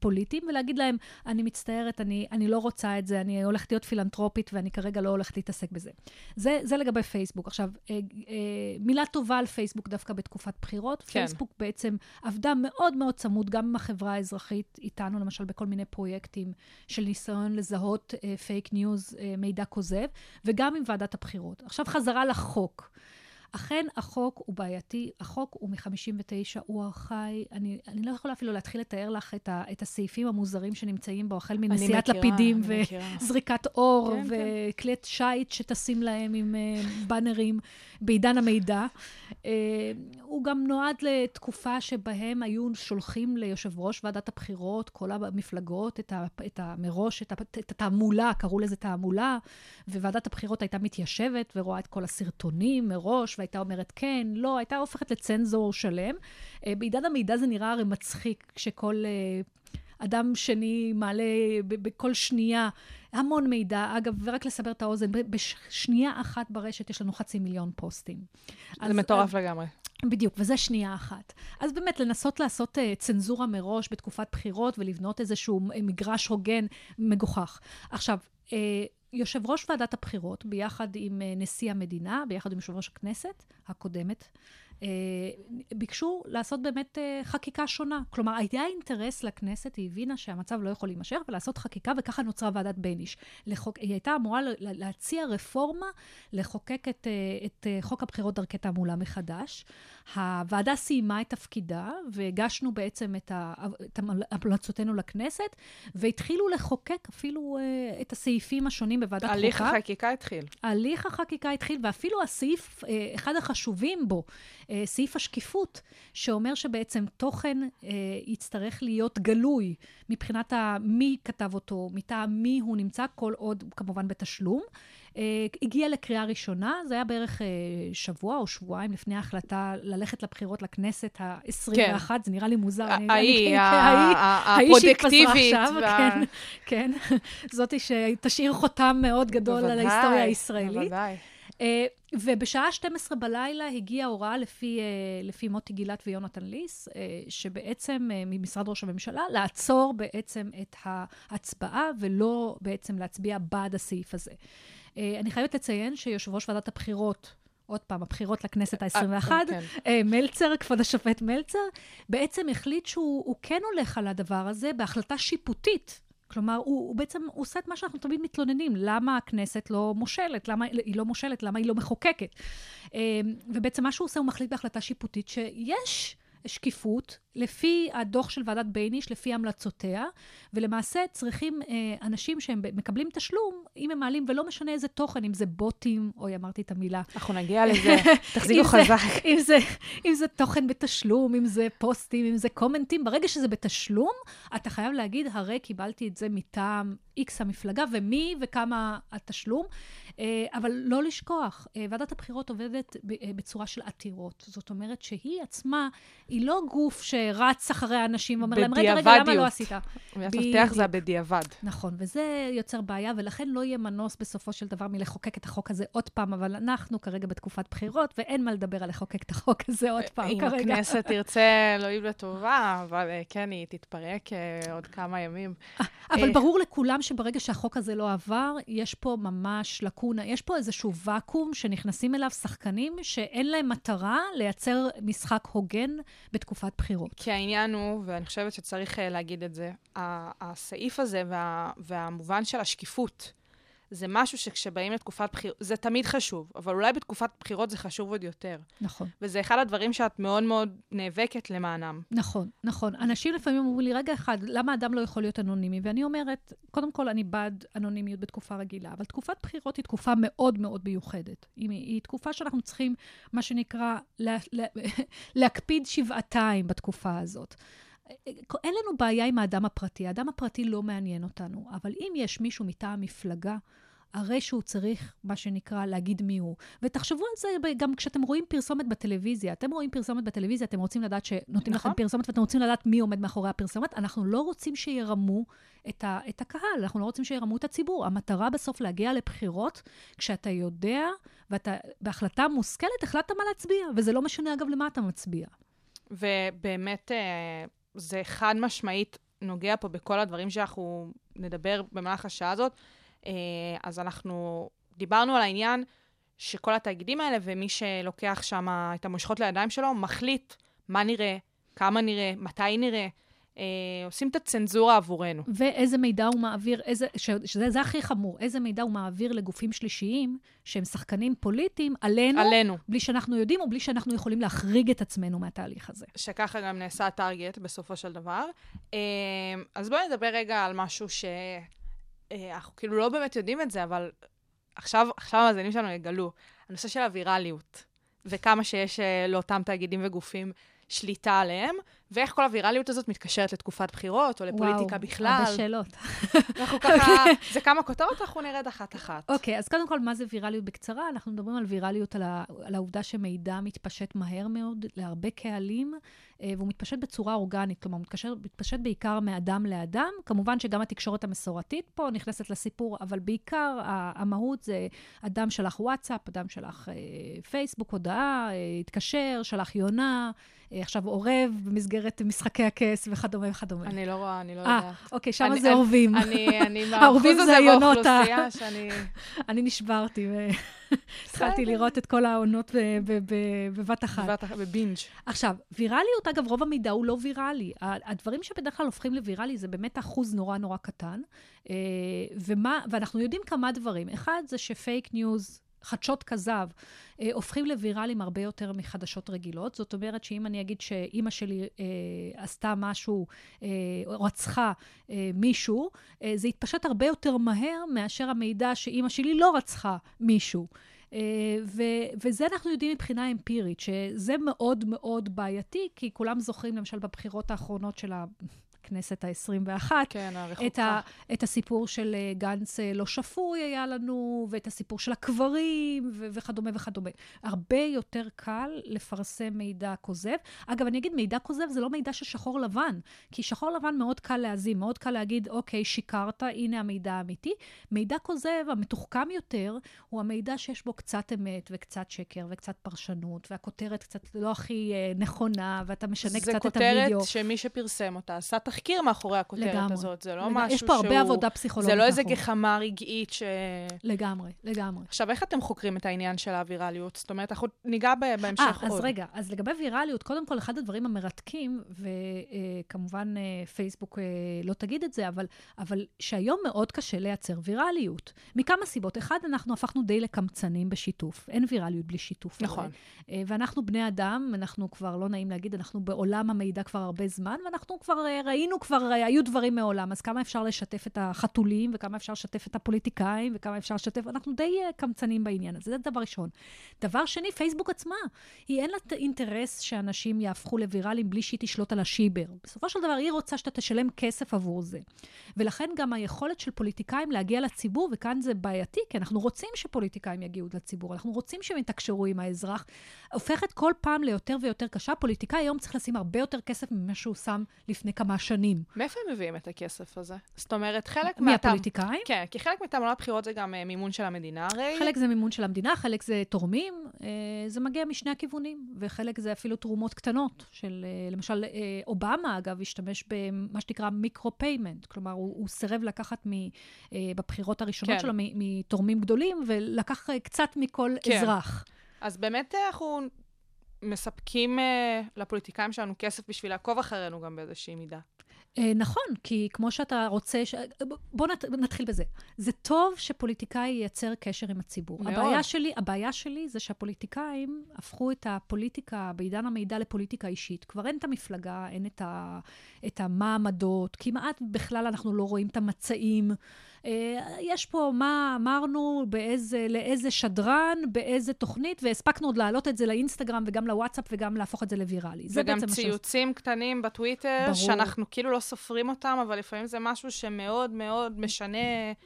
פוליטיים, ולהגיד להם, אני מצטערת, אני, אני לא רוצה את זה, אני הולכת להיות פילנטרופית ואני כרגע לא הולכת להתעסק בזה. זה, זה לגבי פייסבוק. עכשיו, אה, אה, מילה טובה על פייסבוק דווקא בתקופת בחירות. כן. פייסבוק בעצם עבדה מאוד מאוד צמוד, גם עם החברה האזרחית, איתנו למשל בכל מיני פרויקטים של ניסיון לזהות אה, fake news, אה, מידע כוזב, וגם עם ועדת הבחירות. עכשיו חזרה לחוק. אכן, החוק הוא בעייתי, החוק הוא מ-59, הוא ארכאי. אני, אני לא יכולה אפילו להתחיל לתאר לך את, ה, את הסעיפים המוזרים שנמצאים בו, החל מנשיאת לפידים. וזריקת אור כן, כן. וכלי שיט שטסים להם עם אה, באנרים בעידן המידע. אה, הוא גם נועד לתקופה שבהם היו שולחים ליושב ראש ועדת הבחירות, כל המפלגות, את, ה, את ה, מראש, את, ה, את התעמולה, קראו לזה תעמולה, וועדת הבחירות הייתה מתיישבת ורואה את כל הסרטונים מראש, והייתה אומרת כן, לא, הייתה הופכת לצנזור שלם. Uh, בעידן המידע זה נראה הרי מצחיק, כשכל... Uh, אדם שני מעלה בכל שנייה המון מידע. אגב, ורק לסבר את האוזן, בשנייה אחת ברשת יש לנו חצי מיליון פוסטים. זה אז- מטורף לגמרי. בדיוק, וזה שנייה אחת. אז באמת, לנסות לעשות uh, צנזורה מראש בתקופת בחירות ולבנות איזשהו אה, מגרש הוגן, מגוחך. עכשיו, uh, יושב ראש ועדת הבחירות, ביחד עם uh, נשיא המדינה, ביחד עם יושב ראש הכנסת הקודמת, ביקשו לעשות באמת uh, חקיקה שונה. כלומר, היה אינטרס לכנסת, היא הבינה שהמצב לא יכול להימשך, ולעשות חקיקה, וככה נוצרה ועדת בייניש. לחוק, היא הייתה אמורה להציע רפורמה לחוקק את, uh, את חוק הבחירות דרכי תעמולה מחדש. הוועדה סיימה את תפקידה, והגשנו בעצם את, ה, את המלצותינו לכנסת, והתחילו לחוקק אפילו את הסעיפים השונים בוועדת חוקה. הליך החקיקה התחיל. הליך החקיקה התחיל, ואפילו הסעיף, אה, אחד החשובים בו, אה, סעיף השקיפות, שאומר שבעצם תוכן אה, יצטרך להיות גלוי מבחינת מי כתב אותו, מטעם מי הוא נמצא, כל עוד כמובן בתשלום. אה, הגיע לקריאה ראשונה, זה היה בערך אה, שבוע או שבועיים לפני ההחלטה ללכת לבחירות לכנסת ה-21, כן. זה נראה לי מוזר. ההיא, ההיא- ההיא הפרודקטיבית עכשיו, וה- כן, כן. זאתי שתשאיר חותם מאוד גדול על ההיסטוריה הישראלית. בוודאי. אה, ובשעה 12 בלילה הגיעה הוראה לפי, אה, לפי מוטי גילת ויונתן ליס, אה, שבעצם ממשרד ראש הממשלה, לעצור בעצם את ההצבעה ולא בעצם להצביע בעד הסעיף הזה. אני חייבת לציין שיושב ראש ועדת הבחירות עוד פעם, הבחירות לכנסת ה-21, כן. מלצר, כבוד השופט מלצר, בעצם החליט שהוא הוא כן הולך על הדבר הזה בהחלטה שיפוטית. כלומר, הוא, הוא בעצם הוא עושה את מה שאנחנו תמיד מתלוננים, למה הכנסת לא מושלת, למה היא לא מושלת, למה היא לא מחוקקת. אה, ובעצם מה שהוא עושה, הוא מחליט בהחלטה שיפוטית שיש שקיפות לפי הדוח של ועדת בייניש, לפי המלצותיה, ולמעשה צריכים אה, אנשים שהם מקבלים תשלום, אם הם מעלים, ולא משנה איזה תוכן, אם זה בוטים, אוי, אמרתי את המילה. אנחנו נגיע לזה, תחזיקו אם זה- חזק. אם זה, אם זה תוכן בתשלום, אם זה פוסטים, אם זה קומנטים, ברגע שזה בתשלום, אתה חייב להגיד, הרי קיבלתי את זה מטעם איקס המפלגה, ומי וכמה התשלום. אה, אבל לא לשכוח, אה, ועדת הבחירות עובדת אה, בצורה של עתירות. זאת אומרת שהיא עצמה, היא לא גוף שרץ אחרי האנשים ואומר להם, רגע, רגע, למה. לא עשית? מפתח בדיוק. זה הבדיעבד. נכון, וזה יוצר בעיה, ולכן לא יהיה מנוס בסופו של דבר מלחוקק את החוק הזה עוד פעם, אבל אנחנו כרגע בתקופת בחירות, ואין מה לדבר על לחוקק את החוק הזה עוד פעם אם כרגע. הכנסת תרצה, אלוהים לטובה, אבל אה, כן, היא תתפרק אה, עוד כמה ימים. אבל אה, ברור לכולם שברגע שהחוק הזה לא עבר, יש פה ממש לקונה, יש פה איזשהו ואקום שנכנסים אליו שחקנים שאין להם מטרה לייצר משחק הוגן בתקופת בחירות. כי העניין הוא, ואני חושבת שצריך אה, להגיד את זה, הסעיף הזה וה, והמובן של השקיפות, זה משהו שכשבאים לתקופת בחירות, זה תמיד חשוב, אבל אולי בתקופת בחירות זה חשוב עוד יותר. נכון. וזה אחד הדברים שאת מאוד מאוד נאבקת למענם. נכון, נכון. אנשים לפעמים אומרים לי, רגע אחד, למה אדם לא יכול להיות אנונימי? ואני אומרת, קודם כל, אני בעד אנונימיות בתקופה רגילה, אבל תקופת בחירות היא תקופה מאוד מאוד מיוחדת. היא, היא תקופה שאנחנו צריכים, מה שנקרא, לה, לה, להקפיד שבעתיים בתקופה הזאת. אין לנו בעיה עם האדם הפרטי, האדם הפרטי לא מעניין אותנו, אבל אם יש מישהו מטעם מפלגה, הרי שהוא צריך, מה שנקרא, להגיד מי הוא. ותחשבו על זה גם כשאתם רואים פרסומת בטלוויזיה. אתם רואים פרסומת בטלוויזיה, אתם רוצים לדעת שנותנים נכון. לכם פרסומת, ואתם רוצים לדעת מי עומד מאחורי הפרסומת. אנחנו לא רוצים שירמו את, ה, את הקהל, אנחנו לא רוצים שירמו את הציבור. המטרה בסוף להגיע לבחירות, כשאתה יודע, ואתה בהחלטה מושכלת, החלטת מה להצביע. וזה לא משנה, אגב, למה אתה מצביע. ובאמת, אה, זה חד משמעית נוגע פה בכל הדברים שאנחנו נדבר במהלך השעה הזאת. אה, אז אנחנו דיברנו על העניין שכל התאגידים האלה, ומי שלוקח שם את המושכות לידיים שלו, מחליט מה נראה, כמה נראה, מתי נראה. אה, עושים את הצנזורה עבורנו. ואיזה מידע הוא מעביר, איזה, ש, שזה זה הכי חמור, איזה מידע הוא מעביר לגופים שלישיים, שהם שחקנים פוליטיים, עלינו, עלינו. בלי שאנחנו יודעים, או בלי שאנחנו יכולים להחריג את עצמנו מהתהליך הזה. שככה גם נעשה הטארגט בסופו של דבר. אה, אז בואי נדבר רגע על משהו שאנחנו כאילו לא באמת יודעים את זה, אבל עכשיו, עכשיו המאזינים שלנו יגלו. הנושא של הווירליות, וכמה שיש אה, לאותם תאגידים וגופים שליטה עליהם, ואיך כל הווירליות הזאת מתקשרת לתקופת בחירות, או לפוליטיקה וואו, בכלל. הרבה שאלות. אנחנו ככה, זה כמה כותרות, אנחנו נרד אחת-אחת. אוקיי, אז קודם כל, מה זה ויראליות בקצרה? אנחנו מדברים על ויראליות, על, ה, על העובדה שמידע מתפשט מהר מאוד להרבה קהלים, אה, והוא מתפשט בצורה אורגנית, כלומר, הוא מתקשר, מתפשט בעיקר מאדם לאדם. כמובן שגם התקשורת המסורתית פה נכנסת לסיפור, אבל בעיקר המהות זה אדם שלח וואטסאפ, אדם שלח אה, פייסבוק, הודעה, אה, התקשר, שלח יונה, עכשיו עורב במסגרת משחקי הכס וכדומה וכדומה. אני לא רואה, אני לא אה, יודעת. אוקיי, שם זה עורבים. אני, מהאחוז זה הזה באוכלוסייה שאני... אני נשברתי והתחלתי. לראות את כל העונות בבת אחת. ב binge. עכשיו, ויראליות, אגב, רוב המידע הוא לא ויראלי. הדברים שבדרך כלל הופכים לוויראלי זה באמת אחוז נורא נורא קטן. אה, ומה, ואנחנו יודעים כמה דברים. אחד זה ש fake news, חדשות כזב, אה, הופכים לוויראליים הרבה יותר מחדשות רגילות. זאת אומרת שאם אני אגיד שאימא שלי אה, עשתה משהו, אה, רצחה אה, מישהו, אה, זה יתפשט הרבה יותר מהר מאשר המידע שאימא שלי לא רצחה מישהו. Uh, ו- וזה אנחנו יודעים מבחינה אמפירית, שזה מאוד מאוד בעייתי, כי כולם זוכרים, למשל, בבחירות האחרונות של הכנסת ה-21, כן, הרחוקה. את, ה, את הסיפור של אה, גנץ אה, לא שפוי היה לנו, ואת הסיפור של הקברים, ו- וכדומה וכדומה. הרבה יותר קל לפרסם מידע כוזב. אגב, אני אגיד, מידע כוזב זה לא מידע של שחור לבן, כי שחור לבן מאוד קל להזים, מאוד קל להגיד, אוקיי, שיקרת, הנה המידע האמיתי. מידע כוזב, המתוחכם יותר, הוא המידע שיש בו קצת אמת וקצת שקר וקצת פרשנות, והכותרת קצת לא הכי אה, נכונה, ואתה משנה זה קצת את כותרת הווידאו. שמי שפרסם אותה עשה את תחקיר מאחורי הכותרת לגמרי. הזאת, זה לא לגמרי. משהו יש פה הרבה שהוא- עבודה פסיכולוגית. זה לא איזה מאחורי. גחמה רגעית ש... לגמרי, לגמרי. עכשיו, איך אתם חוקרים את העניין של הווירליות? זאת אומרת, אנחנו ניגע ב- בהמשך אה, עוד. אז רגע, אז לגבי ויראליות, קודם כל, אחד הדברים המרתקים, וכמובן פייסבוק אה, לא תגיד את זה, אבל, אבל שהיום מאוד קשה לייצר ויראליות. מכמה סיבות. אחד, אנחנו הפכנו די לקמצנים בשיתוף. אין ויראליות בלי שיתוף. נכון. הרי. אה, ואנחנו בני אדם, אנחנו כבר, לא נעים להגיד, אנחנו בעולם המידע כבר הרבה זמן, ואנחנו כבר אה, ראינו, כבר היו דברים מעולם, אז כמה אפשר לשתף את החתולים, וכמה אפשר לשתף את הפוליטיקאים, וכמה אפשר לשתף, אנחנו די אה, קמצנים בעניין הזה, זה דבר ראשון. דבר שני, פייסבוק עצמה, היא אין לה את האינטרס שאנשים יהפכו לוויראליים בלי שהיא תשלוט על השיבר. בסופו של דבר, היא רוצה שאתה תשלם כסף עבור זה. ולכן גם היכולת של פוליטיקאים להגיע לציבור, וכאן זה בעייתי, כי אנחנו רוצים שפוליטיקאים יגיעו לציבור, אנחנו רוצים שהם יתקשרו עם האזרח, הופכת כל פעם ליותר ויותר קשה. פוליטיקאי היום צריך לשים הרבה יותר כסף ממה שהוא שם לפני כמה שנים. מאיפה הם מביאים את הכסף הזה? זאת אומרת, חלק מי מהטעם... הפוליטיקאים? כן, כי חלק מתעמולת הבחירות זה גם אה, מימון של המדינה, הרי. חלק זה מימון של המדינה, חלק זה תורמים, אה, זה מגיע משני הכיוונים, וחלק זה אפילו תרומות קטנות, של אה, למשל, אובמה, אגב, השתמש במה שנקרא micro-payment, כלומר, הוא, הוא סירב לקחת מ, בבחירות הראשונות כן. שלו מתורמים גדולים, ולקח קצת מכל כן. אזרח. אז באמת אנחנו מספקים אה, לפוליטיקאים שלנו כסף בשביל לעקוב אחרינו גם באיזושהי מידה. אה, נכון, כי כמו שאתה רוצה, ש... בוא נת... נתחיל בזה. זה טוב שפוליטיקאי ייצר קשר עם הציבור. מאוד. הבעיה שלי, הבעיה שלי זה שהפוליטיקאים הפכו את הפוליטיקה, בעידן המידע לפוליטיקה אישית. כבר אין את המפלגה, אין את, ה... את המעמדות, כמעט בכלל אנחנו לא רואים את המצעים. אה, יש פה מה אמרנו, באיזה, לאיזה שדרן, באיזה תוכנית, והספקנו עוד להעלות את זה לאינסטגרם וגם לוואטסאפ וגם להפוך את זה לוויראלי. זה וגם בעצם מה שעושים. ציוצים קטנים בטוויטר, ברור. שאנחנו כאילו לא סופרים אותם, אבל לפעמים זה משהו שמאוד מאוד משנה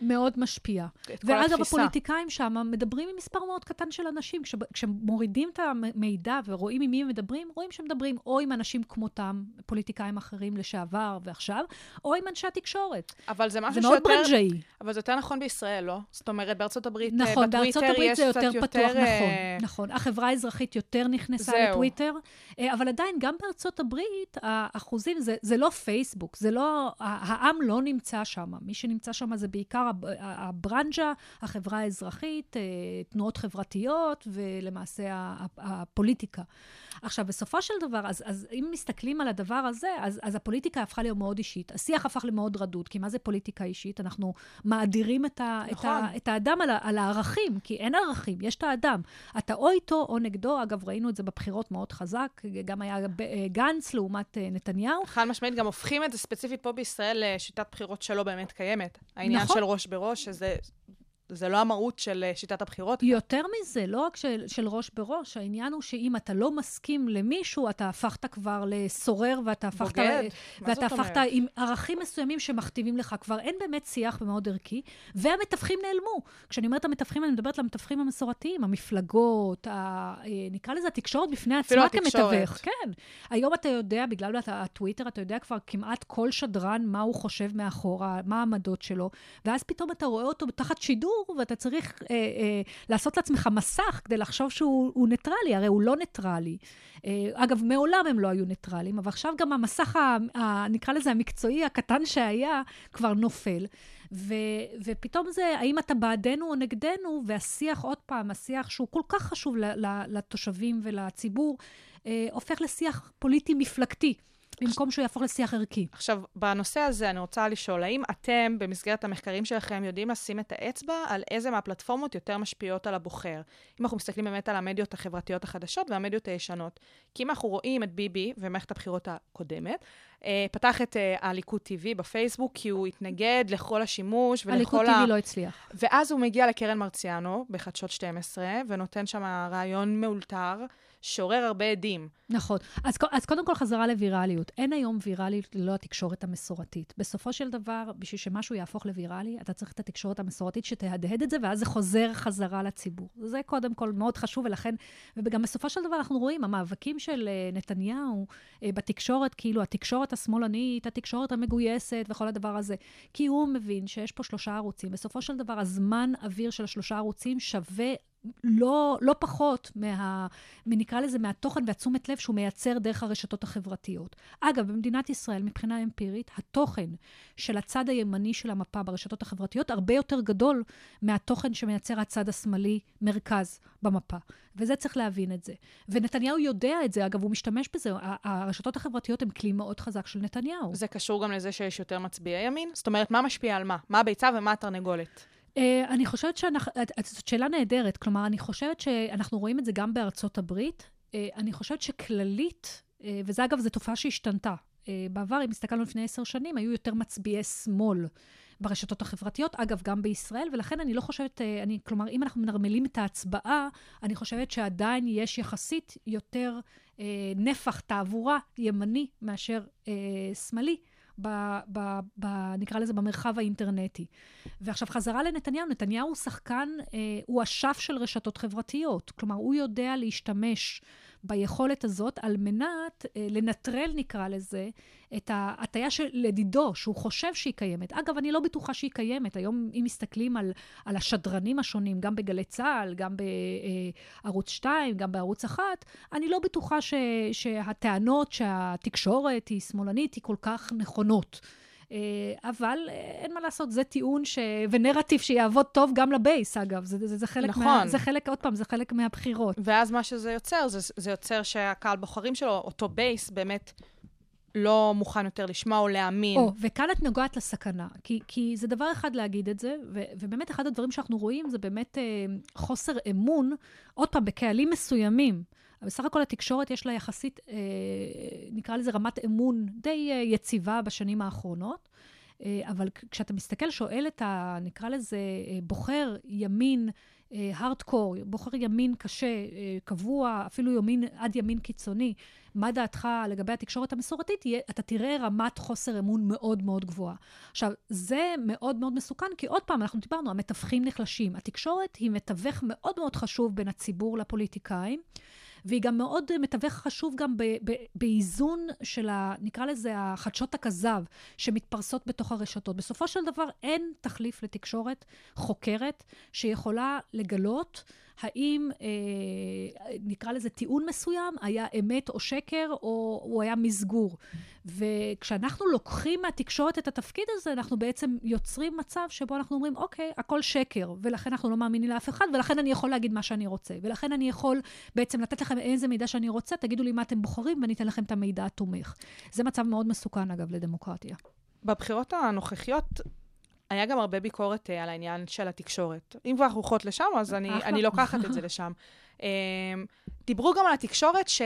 מאוד משפיע. את כל ואגב, התפיסה. הפוליטיקאים שם מדברים עם מספר מאוד קטן של אנשים. כש- כשמורידים את המידע ורואים עם מי הם מדברים, רואים שמדברים או עם אנשים כמותם, פוליטיקאים אחרים לשעבר ועכשיו, או עם אנשי התקשורת. אבל זה זה משהו מאוד שיותר... אבל זה יותר נכון בישראל, לא? זאת אומרת, בארצות הברית, אה, נכון, בארצות בטוויטר הברית יש זה קצת יותר פתוח, נכון, אה, נכון. החברה האזרחית יותר נכנסה זהו. לטוויטר, אה, אבל עדיין, גם בארצות הברית, האחוזים, זה, זה לא פייסבוק, זה לא, העם לא נמצא שם. מי שנמצא שם זה בעיקר הב- הברנז'ה, החברה האזרחית, תנועות חברתיות, ולמעשה הפוליטיקה. עכשיו, בסופו של דבר, אז, אז אם מסתכלים על הדבר הזה, אז, אז הפוליטיקה הפכה להיות מאוד אישית. השיח הפך למאוד רדוד, כי מה זה פוליטיקה אישית? אנחנו מאדירים את, ה, נכון. את, ה, את האדם על, ה, על הערכים, כי אין ערכים, יש את האדם. אתה או איתו או נגדו, אגב, ראינו את זה בבחירות מאוד חזק, גם היה אה, גנץ לעומת אה, נתניהו. חד משמעית, גם הופכים את זה ספציפית פה בישראל לשיטת בחירות שלא באמת קיימת. העניין נכון. של ראש בראש, שזה זה לא המהות של אה, שיטת הבחירות. יותר מזה, לא רק של, של ראש בראש, העניין הוא שאם אתה לא מסכים למישהו, אתה הפכת כבר לסורר, ואתה הפכת... בוגד? מה ואתה הפכת אומרת? עם ערכים מסוימים שמכתיבים לך. כבר אין באמת שיח ומאוד ערכי, והמתווכים נעלמו. כשאני אומרת המתווכים, אני מדברת על המתווכים המסורתיים, המפלגות, ה, אה, נקרא לזה התקשורת בפני עצמה. כמתווך. כן. היום אתה יודע, בגלל הטוויטר, אתה יודע כבר כמעט כל שדרן מה הוא חושב מאחורה, מה העמדות שלו, ואז פתאום אתה רואה אותו תחת שידור, ואתה צריך אה, אה, לעשות לעצמך מסך כדי לחשוב שהוא הוא ניטרלי, הרי הוא לא ניטרלי. אה, אגב, מעולם הם לא היו ניטרלים, אבל עכשיו גם המסך, ה, ה, נקרא לזה המקצועי הקטן שהיה, כבר נופל. ו, ופתאום זה, האם אתה בעדנו או נגדנו, והשיח, עוד פעם, השיח שהוא כל כך חשוב ל, ל, לתושבים ולציבור, אה, הופך לשיח פוליטי מפלגתי, במקום שהוא יהפוך לשיח ערכי. עכשיו, בנושא הזה אני רוצה לשאול, האם אתם, במסגרת המחקרים שלכם, יודעים לשים את האצבע על איזה מהפלטפורמות יותר משפיעות על הבוחר? אם אנחנו מסתכלים באמת על המדיות החברתיות החדשות והמדיות הישנות. כי אם אנחנו רואים את ביבי ומערכת הבחירות הקודמת, אה, פתח את אה, הליכוד TV בפייסבוק, כי הוא התנגד לכל השימוש ולכל הליכוד טבעי לא הצליח. ואז הוא מגיע לקרן מרציאנו בחדשות 12, ונותן שם רעיון מאולתר, שעורר הרבה עדים. נכון. אז, אז קודם כל חזרה לווירליות. אין היום וירליות ללא התקשורת המסורתית. בסופו של דבר, בשביל שמשהו יהפוך לווירלי, אתה צריך את התקשורת המסורתית שתהדהד את זה, ואז זה חוזר חזרה לציבור. זה קודם כל מאוד חשוב, ולכן, וגם בסופו של דבר אנחנו רואים, המאבקים של אה, נתניהו אה, בתקשורת, כאילו התקשורת השמאלנית, התקשורת המגויסת וכל הדבר הזה, כי הוא מבין שיש פה שלושה ערוצים. בסופו של דבר, הזמן אוויר של השלושה ערוצים שווה לא, לא פחות מה, נקרא לזה, מהתוכן והתשומת לב שהוא מייצר דרך הרשתות החברתיות. אגב, במדינת ישראל, מבחינה אמפירית, התוכן של הצד הימני של המפה ברשתות החברתיות הרבה יותר גדול מהתוכן שמייצר הצד השמאלי מרכז במפה. וזה צריך להבין את זה. ונתניהו יודע את זה, אגב, הוא משתמש בזה. הרשתות החברתיות הן כלי מאוד חזק של נתניהו. זה קשור גם לזה שיש יותר מצביעי ימין? זאת אומרת, מה משפיע על מה? מה הביצה ומה התרנגולת? Uh, אני חושבת שאנחנו, זאת שאלה נהדרת. כלומר, אני חושבת שאנחנו רואים את זה גם בארצות הברית. Uh, אני חושבת שכללית, uh, וזה אגב, זו תופעה שהשתנתה. בעבר, אם הסתכלנו לפני עשר שנים, היו יותר מצביעי שמאל ברשתות החברתיות, אגב, גם בישראל, ולכן אני לא חושבת, אני, כלומר, אם אנחנו מנרמלים את ההצבעה, אני חושבת שעדיין יש יחסית יותר נפח תעבורה ימני מאשר שמאלי. ב, ב, ב, נקרא לזה, במרחב האינטרנטי. ועכשיו, חזרה לנתניהו, נתניהו הוא שחקן, אה, הוא אשף של רשתות חברתיות. כלומר, הוא יודע להשתמש ביכולת הזאת על מנת אה, לנטרל, נקרא לזה, את ההטייה של לדידו, שהוא חושב שהיא קיימת. אגב, אני לא בטוחה שהיא קיימת. היום, אם מסתכלים על, על השדרנים השונים, גם בגלי צה"ל, גם בערוץ 2, גם בערוץ 1, אני לא בטוחה ש, שהטענות שהתקשורת היא שמאלנית היא כל כך נכונות. אה, אבל אה, אין מה לעשות, זה טיעון ש... ונרטיב שיעבוד טוב גם לבייס, אגב. זה, זה, זה חלק נכון. מה... זה חלק, עוד פעם, זה חלק מהבחירות. ואז מה שזה יוצר, זה, זה יוצר שהקהל בוחרים שלו, אותו בייס, באמת לא מוכן יותר לשמוע או להאמין. או, וכאן את נוגעת לסכנה. כי, כי זה דבר אחד להגיד את זה, ו, ובאמת אחד הדברים שאנחנו רואים זה באמת אה, חוסר אמון, עוד פעם, בקהלים מסוימים. בסך הכל התקשורת יש לה יחסית, אה, נקרא לזה רמת אמון די אה, יציבה בשנים האחרונות. אה, אבל כשאתה מסתכל, שואל את ה... נקרא לזה אה, בוחר ימין הארדקור, אה, בוחר ימין קשה, אה, קבוע, אפילו ימין, עד ימין קיצוני, מה דעתך לגבי התקשורת המסורתית, אתה תראה רמת חוסר אמון מאוד מאוד גבוהה. עכשיו, זה מאוד מאוד מסוכן, כי עוד פעם, אנחנו דיברנו, המתווכים נחלשים. התקשורת היא מתווך מאוד מאוד חשוב בין הציבור לפוליטיקאים. והיא גם מאוד מתווך חשוב גם באיזון של, ה, נקרא לזה, החדשות הכזב שמתפרסות בתוך הרשתות. בסופו של דבר אין תחליף לתקשורת חוקרת שיכולה לגלות האם, אה, נקרא לזה, טיעון מסוים היה אמת או שקר, או הוא היה מסגור. וכשאנחנו לוקחים מהתקשורת את התפקיד הזה, אנחנו בעצם יוצרים מצב שבו אנחנו אומרים, אוקיי, הכל שקר, ולכן אנחנו לא מאמינים לאף אחד, ולכן אני יכול להגיד מה שאני רוצה. ולכן אני יכול בעצם לתת לכם איזה מידע שאני רוצה, תגידו לי מה אתם בוחרים, ואני אתן לכם את המידע התומך. זה מצב מאוד מסוכן, אגב, לדמוקרטיה. בבחירות הנוכחיות, היה גם הרבה ביקורת uh, על העניין של התקשורת. אם כבר אנחנו הולכות לשם, אז אני, אני לוקחת את זה לשם. Uh, דיברו גם על התקשורת ש...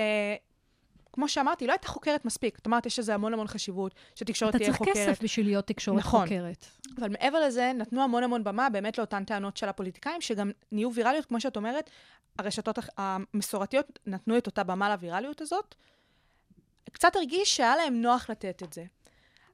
כמו שאמרתי, לא הייתה חוקרת מספיק. זאת אומרת, יש לזה המון המון חשיבות, שתקשורת תהיה חוקרת. אתה צריך כסף בשביל להיות תקשורת נכון. חוקרת. אבל מעבר לזה, נתנו המון המון במה באמת לאותן טענות של הפוליטיקאים, שגם נהיו ויראליות, כמו שאת אומרת, הרשתות המסורתיות נתנו את אותה במה לוויראליות הזאת. קצת הרגיש שהיה להם נוח לתת את זה.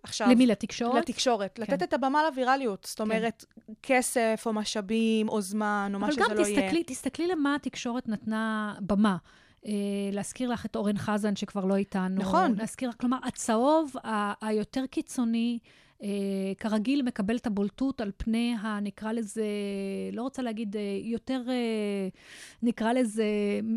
עכשיו... למי? לתקשורת? לתקשורת. כן. לתת את הבמה לווירליות. זאת כן. אומרת, כן. כסף או משאבים או זמן או מה שזה לא יהיה. אבל גם תסתכלי למה התקשורת נתנה במה. Uh, להזכיר לך את אורן חזן, שכבר לא איתנו. נכון. להזכיר, כלומר, הצהוב היותר קיצוני, כרגיל מקבל את הבולטות על פני הנקרא לזה, לא רוצה להגיד, uh, יותר, uh, נקרא לזה,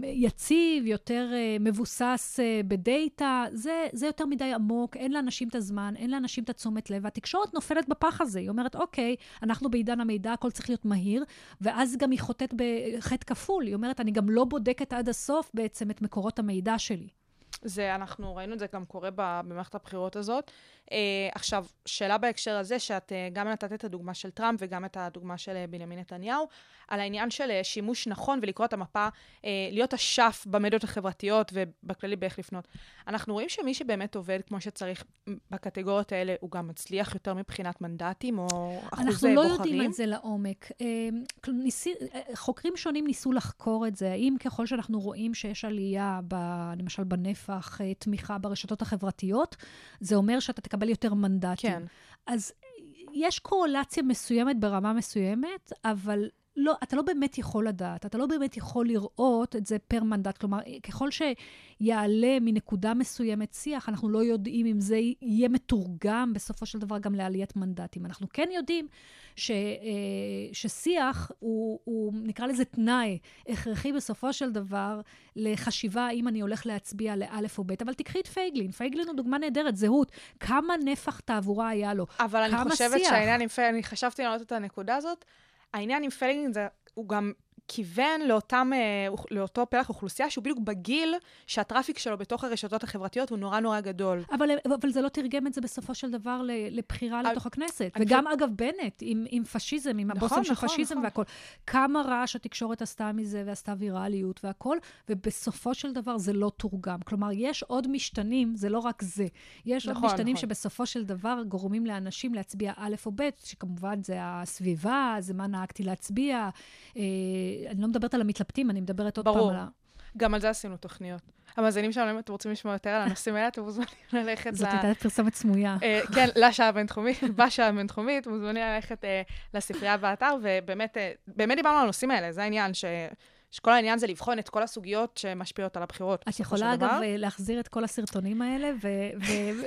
יציב, יותר מבוסס בדאטה. זה, זה יותר מדי עמוק, אין לאנשים את הזמן, אין לאנשים את התשומת לב, והתקשורת נופלת בפח הזה. היא אומרת, אוקיי, אנחנו בעידן המידע, הכל צריך להיות מהיר, ואז גם היא חוטאת בחטא כפול. היא אומרת, אני גם לא בודקת עד הסוף בעצם את מקורות המידע שלי. זה, אנחנו ראינו את זה גם קורה במערכת הבחירות הזאת. Uh, עכשיו, שאלה בהקשר הזה, שאת uh, גם נתת את הדוגמה של טראמפ וגם את הדוגמה של uh, בנימין נתניהו, על העניין של uh, שימוש נכון ולקרוא את המפה, uh, להיות אשף במדיות החברתיות ובכללי באיך לפנות. אנחנו רואים שמי שבאמת עובד כמו שצריך בקטגוריות האלה, הוא גם מצליח יותר מבחינת מנדטים או אחוזי בוחרים. אנחנו לא בוחרים. יודעים את זה לעומק. Uh, ניסי, uh, חוקרים שונים ניסו לחקור את זה. האם ככל שאנחנו רואים שיש עלייה, ב, למשל בנפח, uh, תמיכה ברשתות החברתיות, זה אומר שאתה תקבל יותר מנדטים. כן. אז יש קורלציה מסוימת ברמה מסוימת, אבל לא, אתה לא באמת יכול לדעת, אתה לא באמת יכול לראות את זה פר מנדט. כלומר, ככל שיעלה מנקודה מסוימת שיח, אנחנו לא יודעים אם זה יהיה מתורגם בסופו של דבר גם לעליית מנדטים. אנחנו כן יודעים ש, אה, ששיח הוא, הוא, נקרא לזה תנאי הכרחי בסופו של דבר לחשיבה האם אני הולך להצביע לאלף או בית. אבל תקחי את פייגלין, פייגלין הוא דוגמה נהדרת, זהות. כמה נפח תעבורה היה לו? אבל אני כמה חושבת שיח? שהעניין עם פייגלין, אני חשבתי להעלות את הנקודה הזאת, העניין עם פייגלין זה, הוא גם כיוון לאותם, אה, לאותו פלח אוכלוסייה שהוא בדיוק בגיל שה traffic שלו בתוך הרשתות החברתיות הוא נורא נורא גדול. אבל, אבל זה לא תרגם את זה בסופו של דבר לבחירה אבל- לתוך הכנסת. וגם, אגב, בנט, עם, עם פשיזם, עם הבושם של נכון, פשיזם נכון. והכול. כמה רעש התקשורת עשתה מזה ועשתה ויראליות והכול, ובסופו של דבר זה לא תורגם. כלומר, יש עוד משתנים, זה לא רק זה. יש עוד נכון, משתנים נכון. שבסופו של דבר גורמים לאנשים להצביע א' או ב', שכמובן זה הסביבה, זה מה נהגתי להצביע. אני לא מדברת על המתלבטים, אני מדברת עוד ברור. פעם על ה... גם על זה עשינו תוכניות. המאזינים שלנו, אם אתם רוצים לשמוע יותר על הנושאים האלה, אתם מוזמנים ללכת ל... זאת הייתה פרסומת סמויה. אה, כן, לשעה הבינתחומית, בשעה הבינתחומית, מוזמנים ללכת אה, לספרייה באתר, ובאמת אה, באמת דיברנו על הנושאים האלה, זה העניין, ש... שכל העניין זה לבחון את כל הסוגיות שמשפיעות על הבחירות. את יכולה. אגב, להחזיר את כל הסרטונים האלה,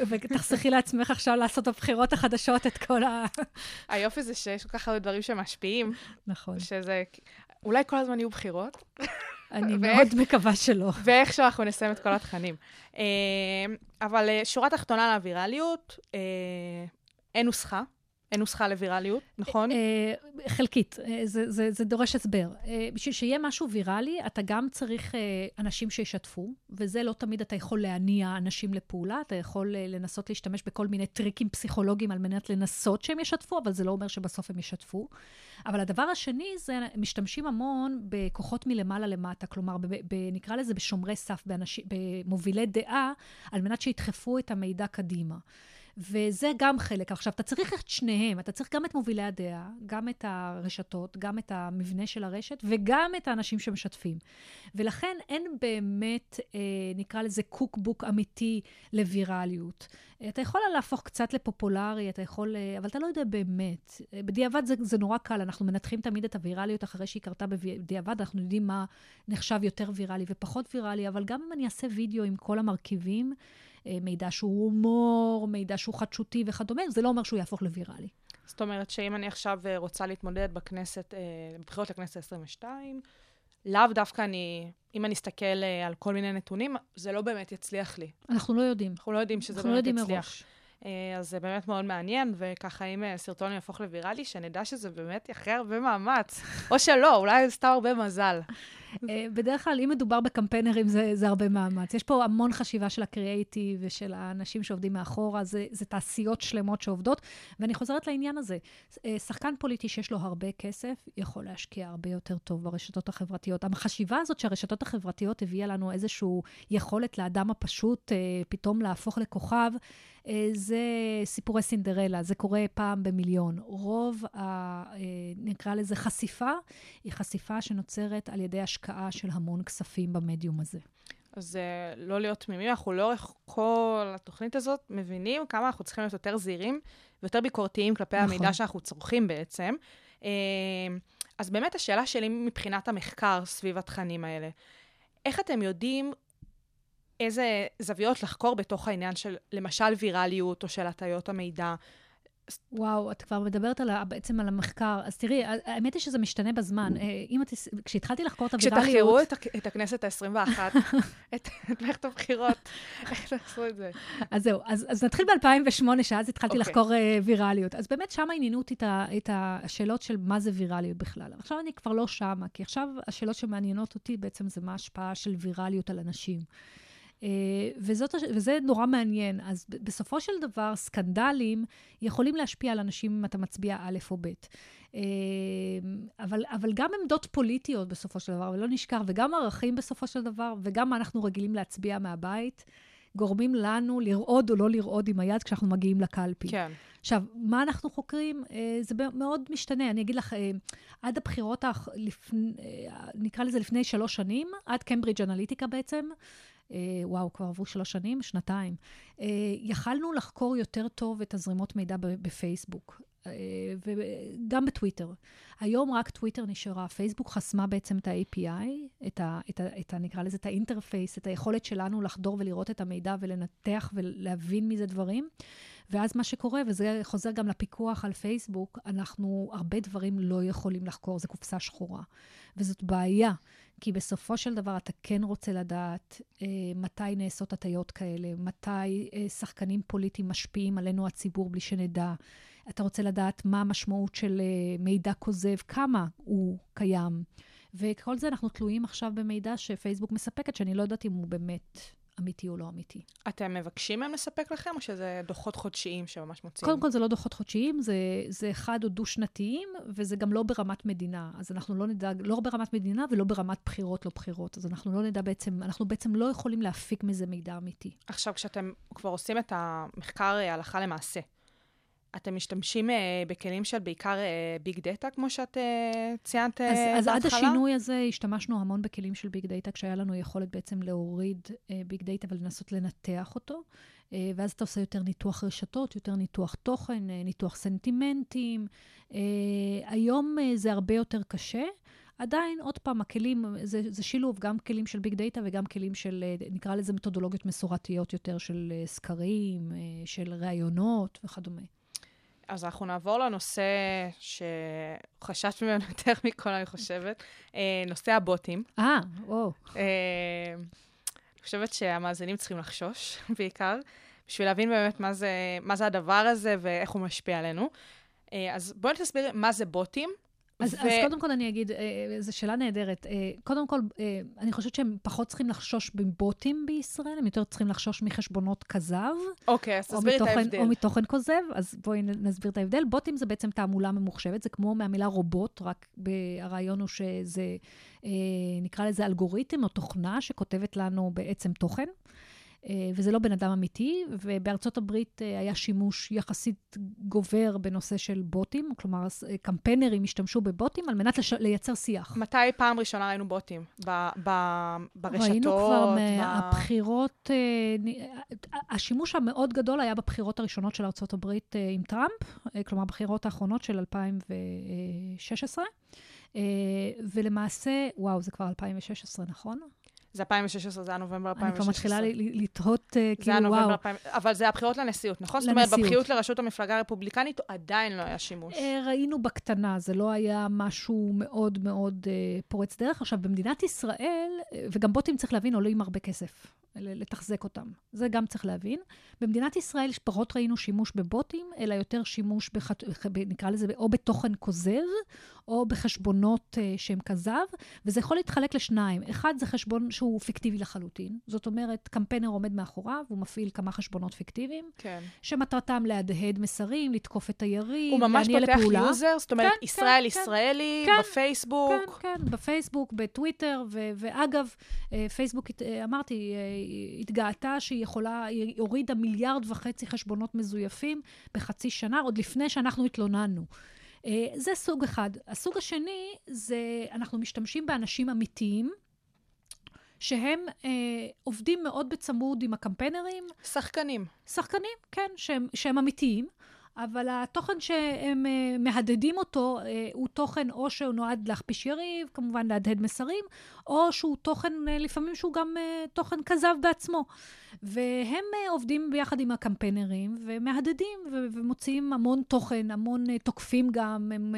ותחסכי לעצמך עכשיו לעשות בבחירות החדשות את כל ה... היופי זה שיש כל כך הרבה דברים שמשפיעים, נכון. שזה... אולי כל הזמן יהיו בחירות, אני מאוד מקווה שלא. ואיכשהו אנחנו נסיים את כל התכנים. אה, אבל אה, שורה תחתונה לווירליות, אה, אין נוסחה, אין נוסחה לווירליות, נכון? אה, חלקית, אה, זה, זה, זה דורש הסבר. אה, בשביל שיהיה משהו ויראלי, אתה גם צריך אה, אנשים שישתפו, וזה לא תמיד אתה יכול להניע אנשים לפעולה, אתה יכול אה, לנסות להשתמש בכל מיני טריקים פסיכולוגיים על מנת לנסות שהם ישתפו, אבל זה לא אומר שבסוף הם ישתפו. אבל הדבר השני זה, משתמשים המון בכוחות מלמעלה למטה, כלומר, ב, ב, נקרא לזה בשומרי סף, באנשים, במובילי דעה, על מנת שידחפו את המידע קדימה. וזה גם חלק. עכשיו, אתה צריך את שניהם, אתה צריך גם את מובילי הדעה, גם את הרשתות, גם את המבנה של הרשת, וגם את האנשים שמשתפים. ולכן אין באמת, אה, נקרא לזה קוקבוק אמיתי לווירליות. אתה יכול להפוך קצת לפופולרי, אתה יכול, אה, אבל אתה לא יודע באמת. אה, בדיעבד זה, זה נורא קל, אנחנו מנתחים תמיד את הווירליות אחרי שהיא קרתה בדיעבד, אנחנו יודעים מה נחשב יותר ויראלי ופחות ויראלי, אבל גם אם אני אעשה וידאו עם כל המרכיבים, מידע שהוא הומור, מידע שהוא חדשותי וכדומה, זה לא אומר שהוא יהפוך לוויראלי. זאת אומרת שאם אני עכשיו אה, רוצה להתמודד בכנסת, אה, בבחירות לכנסת ה-22, לאו דווקא אני, אם אני אסתכל אה, על כל מיני נתונים, זה לא באמת יצליח לי. אנחנו לא יודעים. אנחנו לא יודעים שזה לא באמת יודעים יצליח. מראש. אה, אז זה באמת מאוד מעניין, וככה אם אה, סרטון יהפוך לוויראלי, שנדע שזה באמת אחרי הרבה מאמץ. או שלא, אולי סתם הרבה מזל. אה, בדרך כלל, אם מדובר בקמפיינרים, זה, זה הרבה מאמץ. יש פה המון חשיבה של הקריאייטיב ושל האנשים שעובדים מאחורה, זה, זה תעשיות שלמות שעובדות. ואני חוזרת לעניין הזה. שחקן פוליטי שיש לו הרבה כסף, יכול להשקיע הרבה יותר טוב ברשתות החברתיות. החשיבה הזאת שהרשתות החברתיות הביאה לנו איזושהי יכולת לאדם הפשוט פתאום להפוך לכוכב, זה סיפורי סינדרלה, זה קורה פעם במיליון. רוב, ה, אה, נקרא לזה חשיפה, היא חשיפה שנוצרת על ידי השקעה של המון כספים במדיום הזה. אז אה, לא להיות תמימים, אנחנו לאורך כל התוכנית הזאת מבינים כמה אנחנו צריכים להיות יותר זהירים ויותר ביקורתיים כלפי נכון. המידע שאנחנו צורכים בעצם. אה, אז באמת השאלה שלי מבחינת המחקר סביב התכנים האלה, איך אתם יודעים איזה זוויות לחקור בתוך העניין של למשל ויראליות או של הטיות המידע? וואו, את כבר מדברת על, בעצם על המחקר. אז תראי, האמת היא שזה משתנה בזמן. אה, אם את, כשהתחלתי לחקור את הווירליות... כשתחקרו את, את הכנסת ה-21, את את מערכת הבחירות, איך תעשו את זה? אז זהו, אז, אז נתחיל ב-2008, שאז התחלתי okay. אוקיי. לחקור uh, ויראליות. אז באמת שם עניינו אותי את, ה- את השאלות של מה זה ויראליות בכלל. עכשיו אני כבר לא שמה, כי עכשיו השאלות שמעניינות אותי בעצם זה מה ההשפעה של ויראליות על אנשים. Uh, וזאת, וזה נורא מעניין. אז בסופו של דבר, סקנדלים יכולים להשפיע על אנשים אם אתה מצביע א' או ב'. Uh, אבל, אבל גם עמדות פוליטיות בסופו של דבר, ולא נשכח, וגם ערכים בסופו של דבר, וגם מה אנחנו רגילים להצביע מהבית, גורמים לנו לרעוד או לא לרעוד עם היד כשאנחנו מגיעים לקלפי. כן. עכשיו, מה אנחנו חוקרים? אה, זה מאוד משתנה. אני אגיד לך, אה, עד הבחירות, לפני, אה, נקרא לזה לפני שלוש שנים, עד קיימברידג' אנליטיקה בעצם, אה, וואו, כבר עברו שלוש שנים, שנתיים, אה, יכלנו לחקור יותר טוב את הזרימות מידע בפייסבוק. אה, וגם בטוויטר. היום רק טוויטר נשארה, פייסבוק חסמה בעצם את ה-API, את ה, את ה, את ה... נקרא לזה את ה interface, את היכולת שלנו לחדור ולראות את המידע ולנתח ולהבין מזה דברים. ואז מה שקורה, וזה חוזר גם לפיקוח על פייסבוק, אנחנו הרבה דברים לא יכולים לחקור, זו קופסה שחורה. וזאת בעיה, כי בסופו של דבר אתה כן רוצה לדעת אה, מתי נעשות הטיות כאלה, מתי אה, שחקנים פוליטיים משפיעים עלינו הציבור בלי שנדע. אתה רוצה לדעת מה המשמעות של אה, מידע כוזב, כמה הוא קיים. וכל זה אנחנו תלויים עכשיו במידע שפייסבוק מספקת, שאני לא יודעת אם הוא באמת אמיתי או לא אמיתי. אתם מבקשים מהם לספק לכם, או שזה דוחות חודשיים שממש מוציאים? קודם כל, זה לא דוחות חודשיים, זה, זה חד או דו-שנתיים, וזה גם לא ברמת מדינה. אז אנחנו לא נדע, לא ברמת מדינה ולא ברמת בחירות לא בחירות. אז אנחנו לא נדע בעצם, אנחנו בעצם לא יכולים להפיק מזה מידע אמיתי. עכשיו, כשאתם כבר עושים את המחקר הלכה למעשה, אתם משתמשים אה, בכלים של בעיקר big data, כמו שאת אה, ציינת אז, בהתחלה? אז עד השינוי הזה השתמשנו המון בכלים של big data, כשהיה לנו יכולת בעצם להוריד big data ולנסות לנתח אותו. ואז אתה עושה יותר ניתוח רשתות, יותר ניתוח תוכן, ניתוח סנטימנטים. היום זה הרבה יותר קשה. עדיין, עוד פעם, הכלים, זה, זה שילוב, גם כלים של ביג דאטה וגם כלים של, נקרא לזה מתודולוגיות מסורתיות יותר, של סקרים, של ראיונות וכדומה. אז אנחנו נעבור לנושא שחששת ממנו יותר מכל, אני חושבת, אה, נושא הבוטים. אה, וואו. אה, אני חושבת שהמאזינים צריכים לחשוש, בעיקר, בשביל להבין באמת מה זה, מה זה הדבר הזה ואיך הוא משפיע עלינו. אה, אז בואי תסביר מה זה בוטים, אז, ו... אז קודם כל אני אגיד, אה, זו שאלה נהדרת. אה, קודם כל, אה, אני חושבת שהם פחות צריכים לחשוש בבוטים בישראל, הם יותר צריכים לחשוש מחשבונות כזב. אוקיי, אז תסבירי את ההבדל. או מתוכן כוזב, אז בואי נסביר את ההבדל. בוטים זה בעצם תעמולה ממוחשבת, זה כמו מהמילה רובוט, רק הרעיון הוא שזה, נקרא לזה אלגוריתם או תוכנה שכותבת לנו בעצם תוכן. אה, וזה לא בן אדם אמיתי, ובארצות הברית אה, היה שימוש יחסית גובר בנושא של בוטים, כלומר, אה, קמפיינרים השתמשו בבוטים על מנת לש... לייצר שיח. מתי פעם ראשונה ראינו בוטים? ב- ב- ברשתות? ראינו כבר מהבחירות, ב... השימוש המאוד גדול היה בבחירות הראשונות של ארצות הברית עם טראמפ, כלומר, הבחירות האחרונות של 2016. ולמעשה, וואו, זה כבר 2016, נכון? זה 2016, זה היה נובמבר 2016. אני כבר מתחילה לתהות, כאילו, וואו. זה היה נובמבר 2000, אבל זה הבחירות לנשיאות, נכון? לנשיאות. זאת אומרת, בבחירות לראשות המפלגה הרפובליקנית עדיין לא היה שימוש. אה, ראינו בקטנה, זה לא היה משהו מאוד מאוד אה, פורץ דרך. עכשיו, במדינת ישראל, אה, וגם בוטים, צריך להבין, עולים הרבה כסף. לתחזק אותם. זה גם צריך להבין. במדינת ישראל פחות ראינו שימוש בבוטים, אלא יותר שימוש, בח... נקרא לזה, או בתוכן כוזב, או בחשבונות אה, שהם כזב, וזה יכול להתחלק לשניים. אחד זה חשבון שהוא פיקטיבי לחלוטין, זאת אומרת, קמפיינר עומד מאחוריו, הוא מפעיל כמה חשבונות פיקטיביים, כן. שמטרתם להדהד מסרים, לתקוף את היריב, להניע לפעולה. הוא ממש פותח user? זאת אומרת, כן, ישראל כן, ישראלי, כן, בפייסבוק? כן, כן, בפייסבוק, בטוויטר, ו- ואגב, אה, פייסבוק, אה, אמרתי, התגאתה שהיא יכולה, היא הורידה מיליארד וחצי חשבונות מזויפים בחצי שנה, עוד לפני שאנחנו התלוננו. אה, זה סוג אחד. הסוג השני זה, אנחנו משתמשים באנשים אמיתיים, שהם אה, עובדים מאוד בצמוד עם הקמפיינרים. שחקנים. שחקנים, כן, שהם, שהם אמיתיים. אבל התוכן שהם uh, מהדהדים אותו uh, הוא תוכן או שהוא נועד להכפיש יריב, כמובן להדהד מסרים, או שהוא תוכן, uh, לפעמים שהוא גם uh, תוכן כזב בעצמו. והם uh, עובדים ביחד עם הקמפיינרים ומהדהדים ו- ומוציאים המון תוכן, המון תוקפים גם, הם,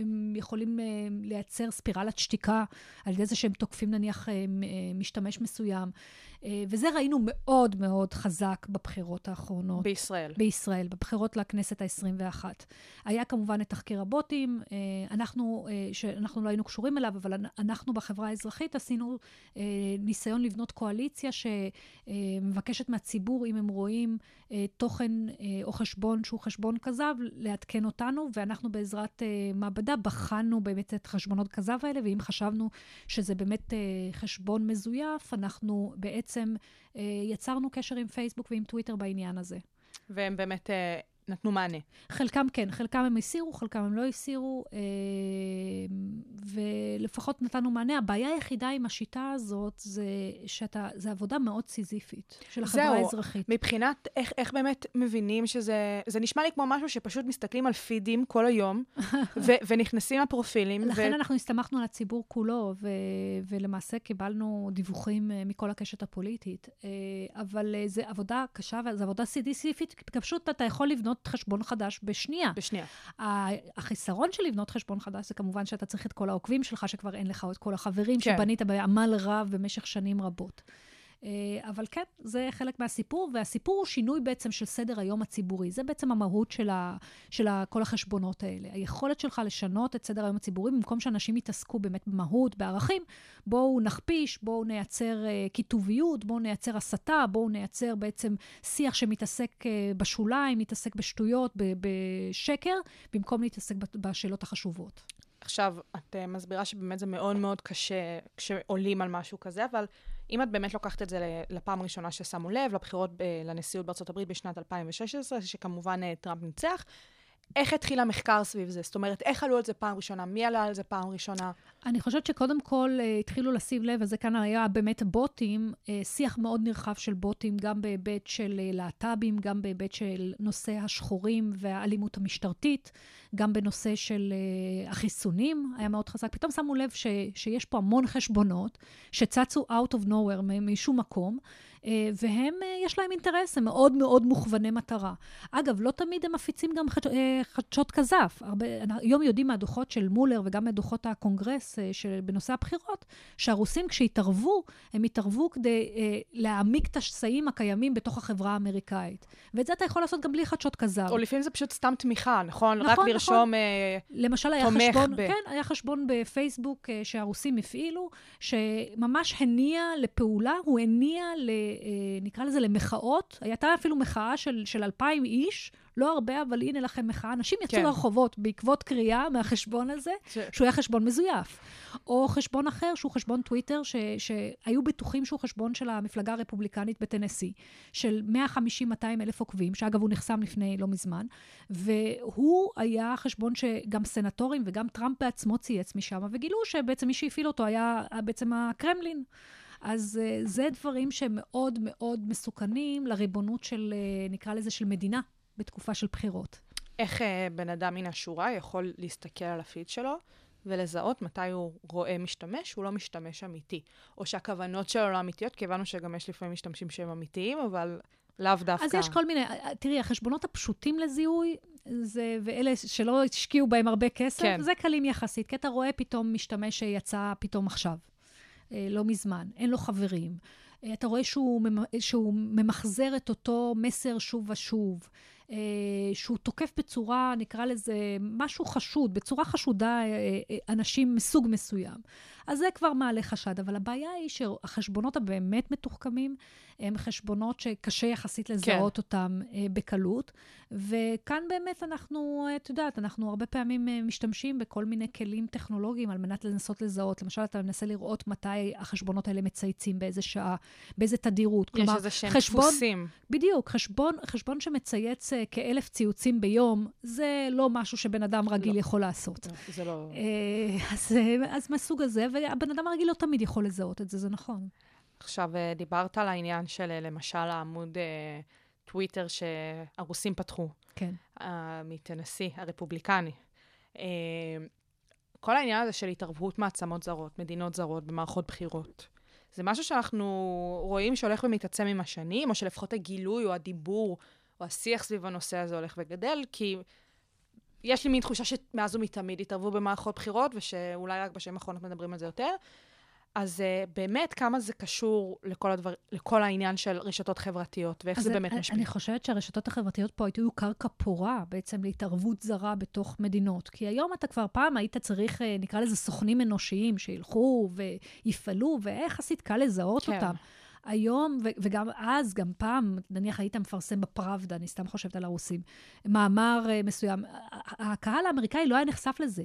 הם יכולים לייצר ספירלת שתיקה על ידי זה שהם תוקפים נניח משתמש מסוים. אה, וזה ראינו מאוד מאוד חזק בבחירות האחרונות. בישראל. בישראל, בבחירות לכנסת ה-21. היה כמובן את תחקיר הבוטים, אה, אנחנו, אה, שאנחנו לא היינו קשורים אליו, אבל אנחנו בחברה האזרחית עשינו ניסיון לבנות קואליציה שמבקשת מהציבור, אם הם רואים תוכן או חשבון שהוא חשבון כזב, לעדכן אותנו, ואנחנו בעזרת מעבדה בחנו באמת את חשבונות כזב האלה, ואם חשבנו שזה באמת חשבון מזויף, אנחנו. בעצם אה, יצרנו קשר עם פייסבוק ועם טוויטר בעניין הזה. והם באמת אה, נתנו מענה. חלקם כן, חלקם הם הסירו, חלקם הם לא הסירו, אה, ולפחות נתנו מענה. הבעיה היחידה עם השיטה הזאת זה שאתה, זה עבודה מאוד סיזיפית של החברה זהו, האזרחית. מבחינת איך, איך באמת מבינים שזה... זה נשמע לי כמו משהו שפשוט מסתכלים על פידים כל היום, ו, ונכנסים לפרופילים. לכן אנחנו הסתמכנו על הציבור כולו, ו- ולמעשה קיבלנו דיווחים אה, מכל הקשת הפוליטית. אה, אבל אה, זו עבודה קשה, וזו עבודה סיזיפית, פשוט אתה יכול לבנות חשבון חדש בשנייה. בשנייה. החיסרון של לבנות חשבון חדש זה כמובן שאתה צריך את כל העוקבים שלך, שכבר אין לך את כל החברים כן. שבנית בעמל רב במשך שנים רבות. אה, אבל כן, זה חלק מהסיפור, והסיפור הוא שינוי בעצם של סדר היום הציבורי. זה בעצם המהות של, ה, של ה, כל החשבונות האלה. היכולת שלך לשנות את סדר היום הציבורי, במקום שאנשים יתעסקו באמת במהות, בערכים, בואו נכפיש, בואו נייצר קיטוביות, בואו נייצר הסתה, בואו נייצר בעצם שיח שמתעסק uh, בשוליים, מתעסק בשטויות, בשקר, במקום להתעסק בשאלות החשובות. עכשיו, את מסבירה שבאמת זה מאוד מאוד קשה כשעולים על משהו כזה, אבל אם את באמת לוקחת את זה לפעם הראשונה ששמו לב, לבחירות ב- לנשיאות הברית בשנת 2016, שכמובן uh, טראמפ ניצח, איך התחיל המחקר סביב זה? זאת אומרת, איך עלו על זה פעם ראשונה? מי עלה על זה פעם ראשונה? אני חושבת שקודם כל uh, התחילו לשים לב, וזה כאן היה באמת בוטים, uh, שיח מאוד נרחב של בוטים, גם בהיבט של uh, להט"בים, גם בהיבט של נושא השחורים והאלימות המשטרתית, גם בנושא של uh, החיסונים, היה מאוד חזק. פתאום שמו לב ש, שיש פה המון חשבונות שצצו out of nowhere, משום מקום, uh, והם, uh, יש להם אינטרס, הם מאוד מאוד מוכווני מטרה. אגב, לא תמיד הם מפיצים גם uh, חדשות כזב. הרבה, היום יודעים מהדוחות של מולר וגם מהדוחות הקונגרס אה, בנושא הבחירות, שהרוסים כשהתערבו, הם התערבו כדי אה, להעמיק את השסעים הקיימים בתוך החברה האמריקאית. ואת זה אתה יכול לעשות גם בלי חדשות כזב. או לפעמים זה פשוט סתם תמיכה, נכון? נכון, רק נכון. לרשום... אה, למשל, היה תומך חשבון, ב- כן, היה חשבון בפייסבוק אה, שהרוסים הפעילו, שממש הניע לפעולה, הוא הניע, ל, אה, נקרא לזה, למחאות. הייתה אפילו מחאה של, של 2,000 איש, לא הרבה, אבל הנה לכם מחאה. אנשים יצאו כן. לרחובות בעקבות קריאה מהחשבון הזה, ש- שהוא היה חשבון מזויף. או חשבון אחר, שהוא חשבון טוויטר, ש, שהיו בטוחים שהוא חשבון של המפלגה הרפובליקנית בטנסי, של 150-200 אלף עוקבים, שאגב, הוא נחסם לפני לא מזמן, והוא היה חשבון שגם סנטורים וגם טראמפ בעצמו צייץ משם, וגילו שבעצם מי שהפעיל אותו היה בעצם הקרמלין. אז אה, זה דברים שמאוד מאוד מסוכנים לריבונות של, אה, נקרא לזה, של מדינה בתקופה של בחירות. איך אה, בן אדם מן השורה יכול להסתכל על הפיד שלו ולזהות מתי הוא רואה משתמש שהוא לא משתמש אמיתי, או שהכוונות שלו לא אמיתיות, כי הבנו שגם יש לפעמים משתמשים שהם אמיתיים, אבל לאו דווקא. אז יש כל מיני, תראי, החשבונות הפשוטים לזיהוי, זה, ואלה שלא השקיעו בהם הרבה כסף, כן. זה קלים יחסית, כי אתה רואה פתאום משתמש שיצא פתאום עכשיו, אה, לא מזמן, אין לו חברים. אה, אתה רואה שהוא, שהוא ממחזר את אותו מסר שוב ושוב, אה, שהוא תוקף בצורה, נקרא לזה, משהו חשוד, בצורה חשודה אה, אה, אנשים מסוג מסוים. אז זה כבר מעלה חשד, אבל הבעיה היא שהחשבונות הבאמת מתוחכמים, הם חשבונות שקשה יחסית לזהות כן. אותם אה, בקלות, וכאן באמת אנחנו, את יודעת, אנחנו הרבה פעמים אה, משתמשים בכל מיני כלים טכנולוגיים על מנת לנסות לזהות. למשל, אתה מנסה לראות מתי החשבונות האלה מצייצים, באיזה שעה, באיזה תדירות. יש איזה שהם חשבון, דפוסים. בדיוק, חשבון, חשבון שמצייץ אה, כאלף ציוצים ביום, זה לא משהו שבן אדם רגיל לא. יכול לעשות. זה לא... אה, אז, אז מהסוג הזה, והבן אדם הרגיל לא תמיד יכול לזהות את זה, זה נכון. עכשיו, אה, דיברת על העניין של, אה, למשל, העמוד אה, טוויטר שהרוסים פתחו, כן. מטנסי, הרפובליקני. כל העניין הזה של התערבות מעצמות זרות, מדינות זרות במערכות בחירות. זה משהו שאנחנו רואים שהולך ומתעצם עם השנים, או שלפחות הגילוי או הדיבור או השיח סביב הנושא הזה הולך וגדל, כי יש לי מין תחושה שמאז ומתמיד התערבו במערכות בחירות, ושאולי רק בשנים האחרונות מדברים על זה יותר. אז uh, באמת, כמה זה קשור לכל, הדבר, לכל העניין של רשתות חברתיות, ואיך זה באמת אני, משפיע? אני חושבת שהרשתות החברתיות פה היו קרקע פורה בעצם להתערבות זרה בתוך מדינות. כי היום אתה כבר פעם היית צריך, אה, נקרא לזה סוכנים אנושיים, שילכו ויפעלו, ויחסית קל לזהות כן. אותם. היום, ו- וגם אז, גם פעם, נניח היית מפרסם בפראבדה, אני סתם חושבת על הרוסים, מאמר uh, מסוים, הקהל האמריקאי לא היה נחשף לזה.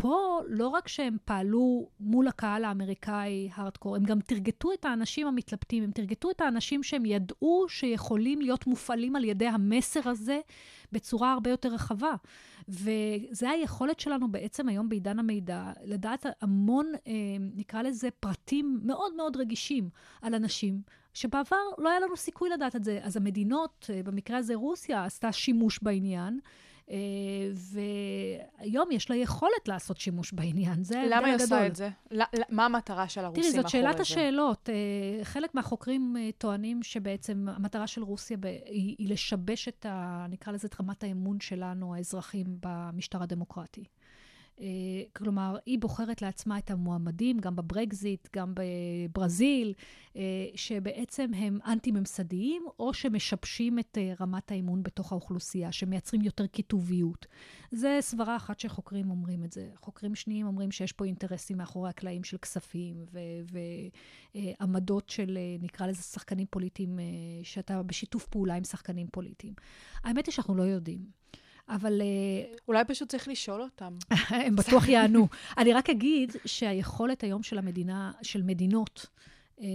פה לא רק שהם פעלו מול הקהל האמריקאי הארדקור, הם גם תרגטו את האנשים המתלבטים, הם תרגטו את האנשים שהם ידעו שיכולים להיות מופעלים על ידי המסר הזה בצורה הרבה יותר רחבה. וזה היכולת שלנו בעצם היום בעידן המידע, לדעת המון, אה, נקרא לזה, פרטים מאוד מאוד רגישים על אנשים. שבעבר לא היה לנו סיכוי לדעת את זה. אז המדינות, אה, במקרה הזה רוסיה, עשתה שימוש בעניין, והיום יש לה יכולת לעשות שימוש בעניין. זה ההבדל למה היא הגדול. עושה את זה? מה המטרה של הרוסים תראי, זאת שאלת זה? השאלות. אה, חלק מהחוקרים אה, טוענים שבעצם המטרה של רוסיה היא לשבש את ה... נקרא לזה את רמת האמון שלנו, האזרחים, במשטר הדמוקרטי. אה, כלומר, היא בוחרת לעצמה את המועמדים, גם בברקזיט, גם בברזיל, אה, שבעצם הם אנטי-ממסדיים, או שמשבשים את אה, רמת האמון בתוך האוכלוסייה, שמייצרים יותר קיטוביות. זה סברה אחת שחוקרים אומרים את זה. חוקרים שניים אומרים שיש פה אינטרסים מאחורי הקלעים של כספים ועמדות של, נקרא לזה, שחקנים פוליטיים, שאתה בשיתוף פעולה עם שחקנים פוליטיים. האמת היא שאנחנו לא יודעים. אבל אה, אולי פשוט צריך לשאול אותם. הם בטוח יענו. אני רק אגיד שהיכולת היום של המדינה, של מדינות, אה,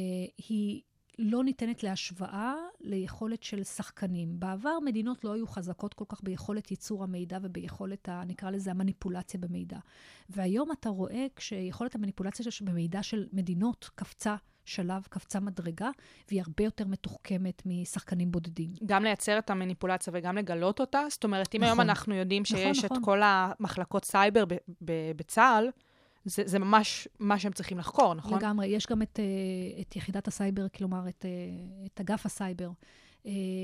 היא לא ניתנת להשוואה ליכולת של שחקנים. בעבר מדינות לא היו חזקות כל כך ביכולת ייצור המידע וביכולת, ה, נקרא לזה, המניפולציה במידע. והיום אתה רואה כשיכולת המניפולציה במידע של מדינות קפצה שלב, קפצה מדרגה, והיא הרבה יותר מתוחכמת משחקנים בודדים. גם לייצר את המניפולציה וגם לגלות אותה. זאת אומרת, אם היום נכון. אנחנו יודעים נכון, שיש נכון. את כל המחלקות סייבר ב- ב- בצה"ל, זה, זה ממש מה שהם צריכים לחקור, נכון? לגמרי. יש גם את, אה, את יחידת הסייבר, כלומר, את, אה, את אגף הסייבר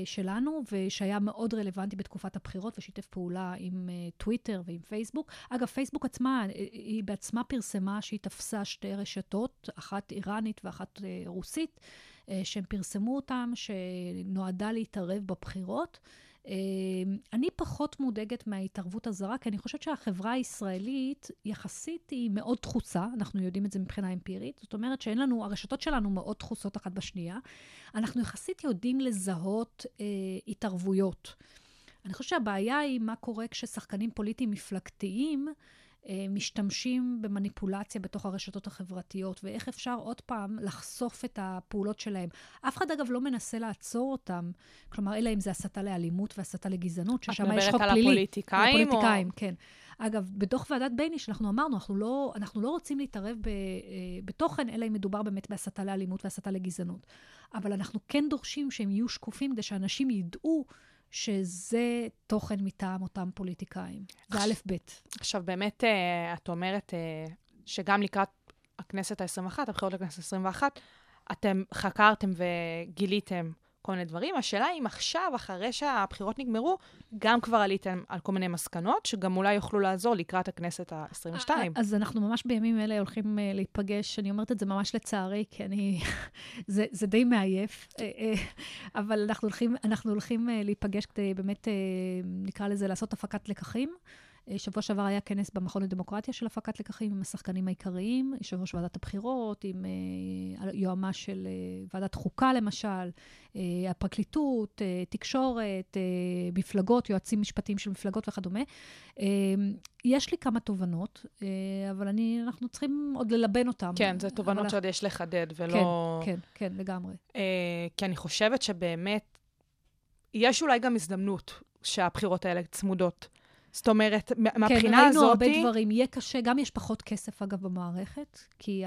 שלנו, ושהיה מאוד רלוונטי בתקופת הבחירות, ושיתף פעולה עם אה, טוויטר ועם פייסבוק. אגב, פייסבוק עצמה, אה, היא בעצמה פרסמה שהיא תפסה שתי רשתות, אחת איראנית ואחת אה, רוסית, אה, שהם פרסמו אותן, שנועדה להתערב בבחירות. אה, אני פחות מודאגת מההתערבות הזרה, כי אני חושבת שהחברה הישראלית יחסית היא מאוד דחוסה, אנחנו יודעים את זה מבחינה אמפירית. זאת אומרת שאין לנו, הרשתות שלנו מאוד דחוסות אחת בשנייה. אנחנו יחסית יודעים לזהות אה, התערבויות. אני חושבת שהבעיה היא מה קורה כששחקנים פוליטיים מפלגתיים משתמשים במניפולציה בתוך הרשתות החברתיות, ואיך אפשר עוד פעם לחשוף את הפעולות שלהם. אף אחד, אגב, לא מנסה לעצור אותם, כלומר, אלא אם זה הסתה לאלימות והסתה לגזענות, ששם יש מדברת חוק על פלילי. הפוליטיקאים, על או- הפוליטיקאים, כן. אגב, בדוח ועדת בייניש אנחנו אמרנו, אנחנו לא, אנחנו לא רוצים להתערב ב, אה, בתוכן, אלא אם מדובר באמת בהסתה לאלימות והסתה לגזענות. אבל אנחנו כן דורשים שהם יהיו שקופים כדי שאנשים ידעו שזה תוכן מטעם אותם פוליטיקאים. זה א' ב'. עכשיו, באמת, אה, את אומרת אה, שגם לקראת הכנסת ה-21, הבחירות לכנסת ה-21, אתם חקרתם וגיליתם כל מיני דברים. השאלה אם עכשיו, אחרי שהבחירות נגמרו, גם כבר עליתם על כל מיני מסקנות, שגם אולי יוכלו לעזור לקראת הכנסת ה-22. אז אנחנו ממש בימים אלה הולכים uh, להיפגש, אני אומרת את זה ממש לצערי, כי אני... זה, זה די מעייף, uh, אבל אנחנו הולכים, אנחנו הולכים להיפגש כדי באמת, נקרא לזה, לעשות הפקת לקחים. אה, שבוע שעבר היה כנס במכון לדמוקרטיה של הפקת לקחים עם השחקנים העיקריים, יושב ראש ועדת הבחירות, עם אה, יועמ"ש של אה, ועדת חוקה למשל, הפרקליטות, תקשורת, מפלגות, יועצים משפטיים של מפלגות וכדומה. יש לי כמה תובנות, אבל אני, אנחנו צריכים עוד ללבן אותן. כן, זה תובנות אבל- שעוד יש לחדד, ולא... כן, כן, כן, לגמרי. כי אני חושבת שבאמת, יש אולי גם הזדמנות שהבחירות האלה צמודות. זאת אומרת, מה- מהבחינה כן, ראינו הזאת... הרבה דברים. יהיה קשה, גם יש פחות כסף, אגב, במערכת, כי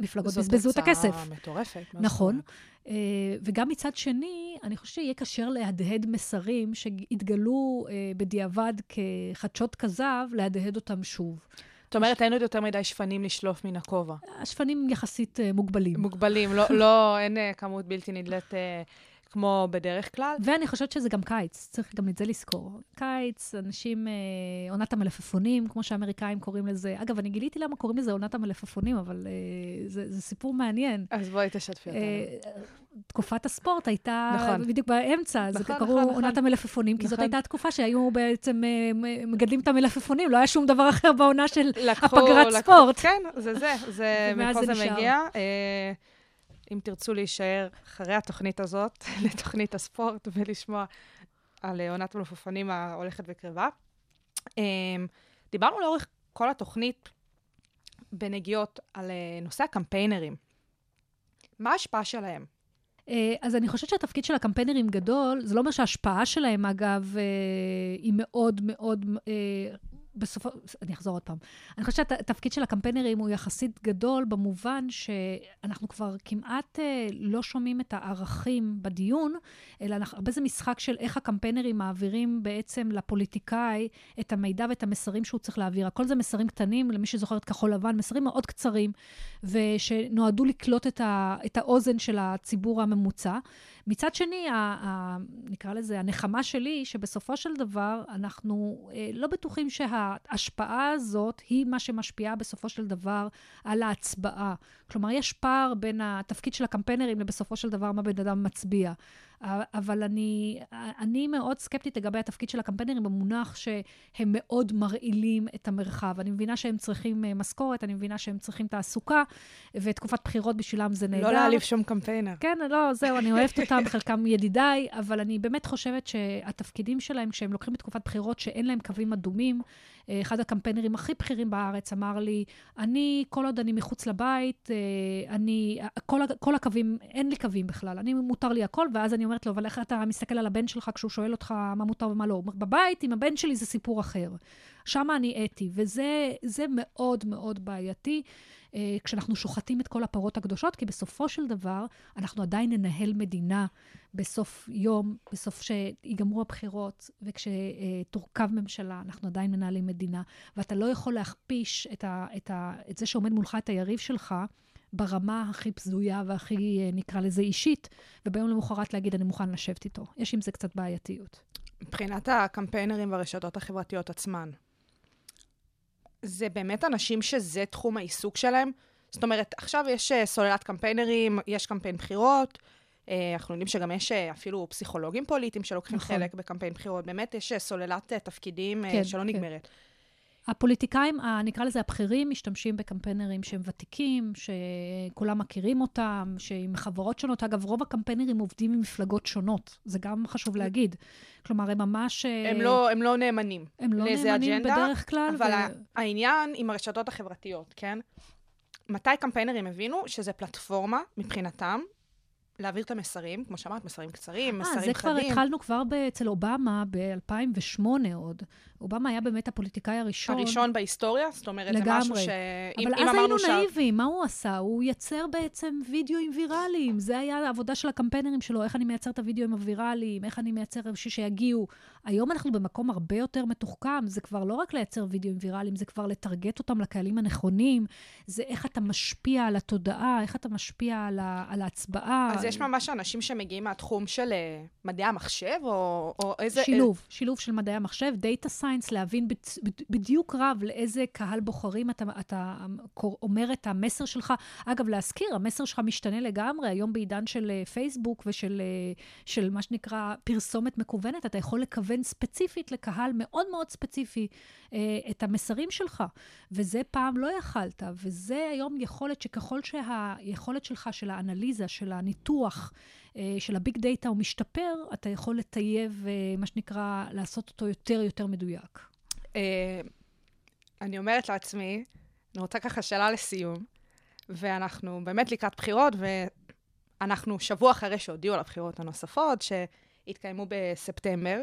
המפלגות בזבזו את הכסף. מטורפת. מה זאת נכון. אומרת? אה, וגם מצד שני, אני חושבת שיהיה קשה להדהד מסרים שהתגלו אה, בדיעבד כחדשות כזב, להדהד אותם שוב. זאת אומרת, אין עוד יותר מדי שפנים לשלוף מן הכובע. השפנים יחסית אה, מוגבלים. מוגבלים, לא, לא, אין אה, כמות בלתי נדלית כמו בדרך כלל. ואני חושבת שזה גם קיץ, צריך גם את זה לזכור. קיץ, אנשים, אה, עונת המלפפונים, כמו שהאמריקאים קוראים לזה. אגב, אני גיליתי למה קוראים לזה עונת המלפפונים, אבל אה, זה, זה סיפור מעניין. אז בואי תשתפי אותנו. אה, תקופת הספורט הייתה נכון. בדיוק באמצע, אז נכון, קראו נכון, נכון. עונת המלפפונים, כי זאת נכון. הייתה התקופה שהיו בעצם אה, מגדלים את המלפפונים, לא היה שום דבר אחר בעונה של לקחו- הפגרת לקחו- ספורט. כן, זה זה, זה מפה זה זה. מגיע. אה, אם תרצו להישאר אחרי התוכנית הזאת, לתוכנית הספורט, ולשמוע על אה, עונת המלפפונים ההולכת וקרבה. אה, דיברנו לאורך כל התוכנית בנגיעות על אה, נושא הקמפיינרים. מה ההשפעה שלהם? אה, אז אני חושבת שהתפקיד של הקמפיינרים גדול, זה לא אומר שההשפעה שלהם, אגב, היא מאוד מאוד... בסופו, אני אחזור עוד פעם. אני חושבת שהתפקיד של הקמפיינרים הוא יחסית גדול במובן שאנחנו כבר כמעט אה, לא שומעים את הערכים בדיון, אלא אנחנו, הרבה זה משחק של איך הקמפיינרים מעבירים בעצם לפוליטיקאי את המידע ואת המסרים שהוא צריך להעביר. הכל זה מסרים קטנים, למי שזוכר את כחול לבן, מסרים מאוד קצרים, ושנועדו לקלוט את, ה, את האוזן של הציבור הממוצע. מצד שני, ה, ה, נקרא לזה, הנחמה שלי, שבסופו של דבר אנחנו אה, לא בטוחים שה... ההשפעה הזאת היא מה שמשפיעה בסופו של דבר על ההצבעה. כלומר, יש פער בין התפקיד של הקמפיינרים לבסופו של דבר מה בן אדם מצביע. אבל אני, אני מאוד סקפטית לגבי התפקיד של הקמפיינרים במונח שהם מאוד מרעילים את המרחב. אני מבינה שהם צריכים אה, משכורת, אני מבינה שהם צריכים תעסוקה, ותקופת בחירות בשבילם זה נהדר. לא להעליב שום קמפיינר. כן, לא, זהו, אני אוהבת אותם, חלקם ידידיי, אבל אני באמת חושבת שהתפקידים שלהם, כשהם לוקחים בתקופת בחירות שאין להם קווים אדומים, אה, אחד הקמפיינרים הכי בכירים בארץ אמר לי, אני, כל עוד אני מחוץ לבית, אה, אני, כל, כל הקווים, אין לי קווים בכלל, אני, מותר לי הכל, ואז אני אומרת לו, אבל איך אתה מסתכל על הבן שלך כשהוא שואל אותך מה מותר ומה לא? בבית, עם הבן שלי זה סיפור אחר. שם אני אתי, וזה מאוד מאוד בעייתי אה, כשאנחנו שוחטים את כל הפרות הקדושות, כי בסופו של דבר אנחנו עדיין ננהל מדינה בסוף יום, בסוף שיגמרו הבחירות, וכשתורכב ממשלה, אנחנו עדיין מנהלים מדינה, ואתה לא יכול להכפיש את, ה, את, ה, את זה שעומד מולך, את היריב שלך, ברמה הכי בזויה והכי, אה, נקרא לזה, אישית, וביום למחרת להגיד, אני מוכן לשבת איתו. יש עם זה קצת בעייתיות. מבחינת הקמפיינרים והרשתות החברתיות עצמן, זה באמת אנשים שזה תחום העיסוק שלהם? זאת אומרת, עכשיו יש אה, סוללת קמפיינרים, יש קמפיין בחירות, אה, אנחנו יודעים שגם יש אפילו פסיכולוגים פוליטיים שלוקחים נכון. חלק בקמפיין בחירות. באמת יש סוללת תפקידים כן, שלא כן. נגמרת. הפוליטיקאים, נקרא לזה הבכירים, משתמשים בקמפיינרים שהם ותיקים, שכולם מכירים אותם, שעם חברות שונות. אגב, רוב הקמפיינרים עובדים עם מפלגות שונות, זה גם חשוב להגיד. כלומר, הם ממש... אה, הם לא, הם לא נאמנים הם לא נאמנים אג'נדה, בדרך כלל. אבל ו... העניין עם הרשתות החברתיות, כן? מתי קמפיינרים הבינו שזה פלטפורמה, מבחינתם, להעביר את המסרים, כמו שאמרת, מסרים קצרים, 아, מסרים חדים. זה כבר התחלנו כבר אצל אובמה ב-2008 עוד. אובמה היה באמת הפוליטיקאי הראשון. הראשון בהיסטוריה? זאת אומרת, לגמרי. זה משהו ש... אבל אם, אז אם היינו ש... נאיבים, מה הוא עשה? הוא יצר בעצם וידאוים ויראליים. זה היה העבודה של הקמפיינרים שלו, איך אני מייצר את הוידאוים הוויראליים, איך אני מייצר בשביל שיגיעו. היום אנחנו במקום הרבה יותר מתוחכם, זה כבר לא רק לייצר וידאוים ויראליים, זה כבר לטרגט אותם לקהלים הנכונים, זה איך אתה משפיע על התודעה, איך אתה משפיע על, ה... על ההצבעה. אז יש ממש אנשים שמגיעים מהתחום של אה, מדעי המחשב, או, או איזה... שילוב. שילוב של מדעי המחשב, data science, להבין. בדיוק רב לאיזה קהל בוחרים אתה, אתה אומר את המסר שלך. אגב, להזכיר, המסר שלך משתנה לגמרי. היום בעידן של אה, פייסבוק ושל אה, של מה שנקרא פרסומת מקוונת, אתה יכול לכוון ספציפית לקהל מאוד מאוד ספציפי אה, את המסרים שלך. וזה פעם לא יכלת, וזה היום יכולת שככל שהיכולת שלך, של האנליזה, של הניתוח, אה, של ה big data הוא משתפר, אתה יכול לטייב, אה, מה שנקרא, לעשות אותו יותר יותר מדויק. אה, אני אומרת לעצמי, אני רוצה ככה שאלה לסיום, ואנחנו באמת לקראת בחירות, ואנחנו שבוע אחרי שהודיעו על הבחירות הנוספות, שהתקיימו בספטמבר,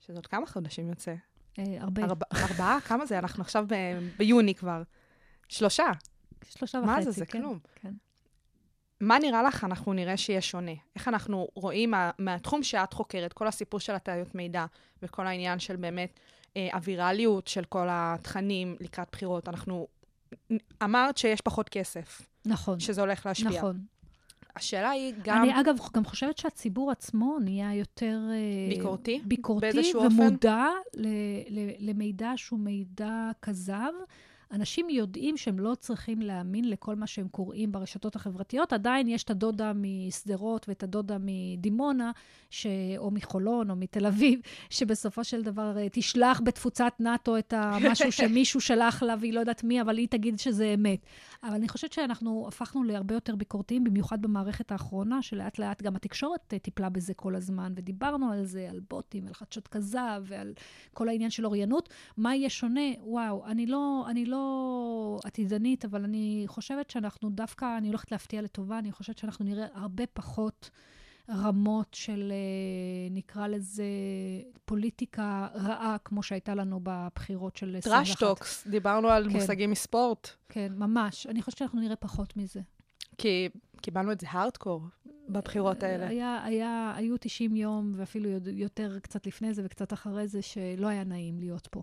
שזה עוד כמה חודשים יוצא? הרבה. ארבעה? כמה זה? אנחנו עכשיו ביוני כבר. שלושה. שלושה וחצי, מה זה? זה כן, כלום. כן. מה נראה לך אנחנו נראה שיהיה שונה? איך אנחנו רואים מה, מהתחום שאת חוקרת, כל הסיפור של הטעיות מידע וכל העניין של באמת אה, הווירליות של כל התכנים לקראת בחירות, אנחנו... אמרת שיש פחות כסף. נכון. שזה הולך להשפיע. נכון. השאלה היא גם... אני אגב גם חושבת שהציבור עצמו נהיה יותר... אה, ביקורתי? ביקורתי ומודע ל, ל, למידע שהוא מידע כזב. אנשים יודעים שהם לא צריכים להאמין לכל מה שהם קוראים ברשתות החברתיות. עדיין יש את הדודה משדרות ואת הדודה מדימונה, ש... או מחולון או מתל אביב, שבסופו של דבר אה, תשלח בתפוצת נאט"ו את המשהו שמישהו שלח לה והיא לא יודעת מי, אבל היא תגיד שזה אמת. אבל אני חושבת שאנחנו הפכנו להרבה יותר ביקורתיים, במיוחד במערכת האחרונה, שלאט לאט גם התקשורת אה, טיפלה בזה כל הזמן, ודיברנו על זה, על בוטים, על חדשות כזב ועל כל העניין של אוריינות. מה יהיה שונה? וואו, אני לא, אני לא עתידנית, אבל אני חושבת שאנחנו דווקא, אני הולכת להפתיע לטובה, אני חושבת שאנחנו נראה הרבה פחות... רמות של, אה, נקרא לזה, פוליטיקה רעה, כמו שהייתה לנו בבחירות של 21. trash talks, דיברנו על כן. מושגים מספורט, כן, ממש. אני חושבת שאנחנו נראה פחות מזה. כי קיבלנו את זה הארדקור בבחירות האלה. היה, היה, היו 90 יום, ואפילו יותר קצת לפני זה וקצת אחרי זה, שלא היה נעים להיות פה.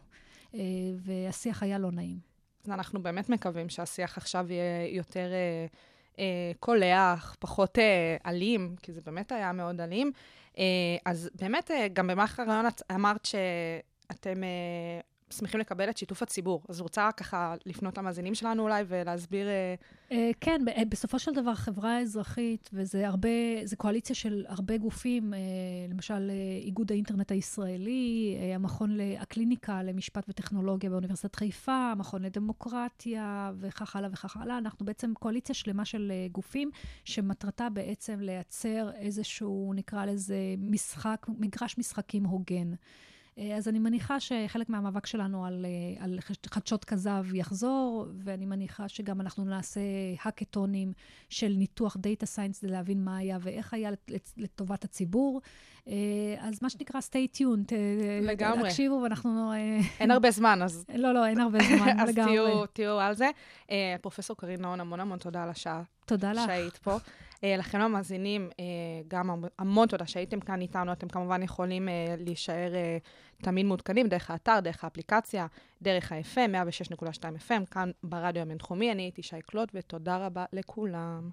אה, והשיח היה לא נעים. אז אנחנו באמת מקווים שהשיח עכשיו יהיה יותר אה, אה, קולח, פחות אה, אלים, כי זה באמת היה מאוד אלים. אה, אז באמת, אה, גם במהלך הרעיון אמרת שאתם אה, שמחים לקבל את שיתוף הציבור. אז רוצה ככה לפנות למאזינים שלנו אולי ולהסביר... אה, אה, כן, אה, בסופו של דבר, חברה אזרחית, וזה הרבה, זה קואליציה של הרבה גופים, למשל איגוד האינטרנט הישראלי, המכון, ל- הקליניקה למשפט וטכנולוגיה באוניברסיטת חיפה, המכון לדמוקרטיה, וכך הלאה וכך הלאה. אנחנו בעצם קואליציה שלמה של גופים, שמטרתה בעצם לייצר איזשהו, נקרא לזה, משחק, מגרש משחקים הוגן. אה, אז אני מניחה שחלק מהמאבק שלנו על, אה, על חדשות כזב יחזור, ואני מניחה שגם אנחנו נעשה האקתונים של ניתוח data science, כדי להבין מה היה ואיך היה לט- לט- לטובת הציבור. אה, אז מה שנקרא, stay tuned. לגמרי. תקשיבו, ואנחנו... אין הרבה זמן, אז לא, לא, אין הרבה זמן, אז לגמרי. תהיו, תהיו על זה. פרופסור קרין נהון, המון המון תודה על השעה תודה לך. שהיית פה. אה, לכם המאזינים, אה, גם המ- המון תודה שהייתם כאן איתנו. אתם כמובן יכולים אה, להישאר תמיד מעודכנים דרך האתר, דרך האפליקציה, דרך ה-FM, 106.2 FM, כאן ברדיו הבינתחומי. אני הייתי שי קלוט, ותודה רבה לכולם.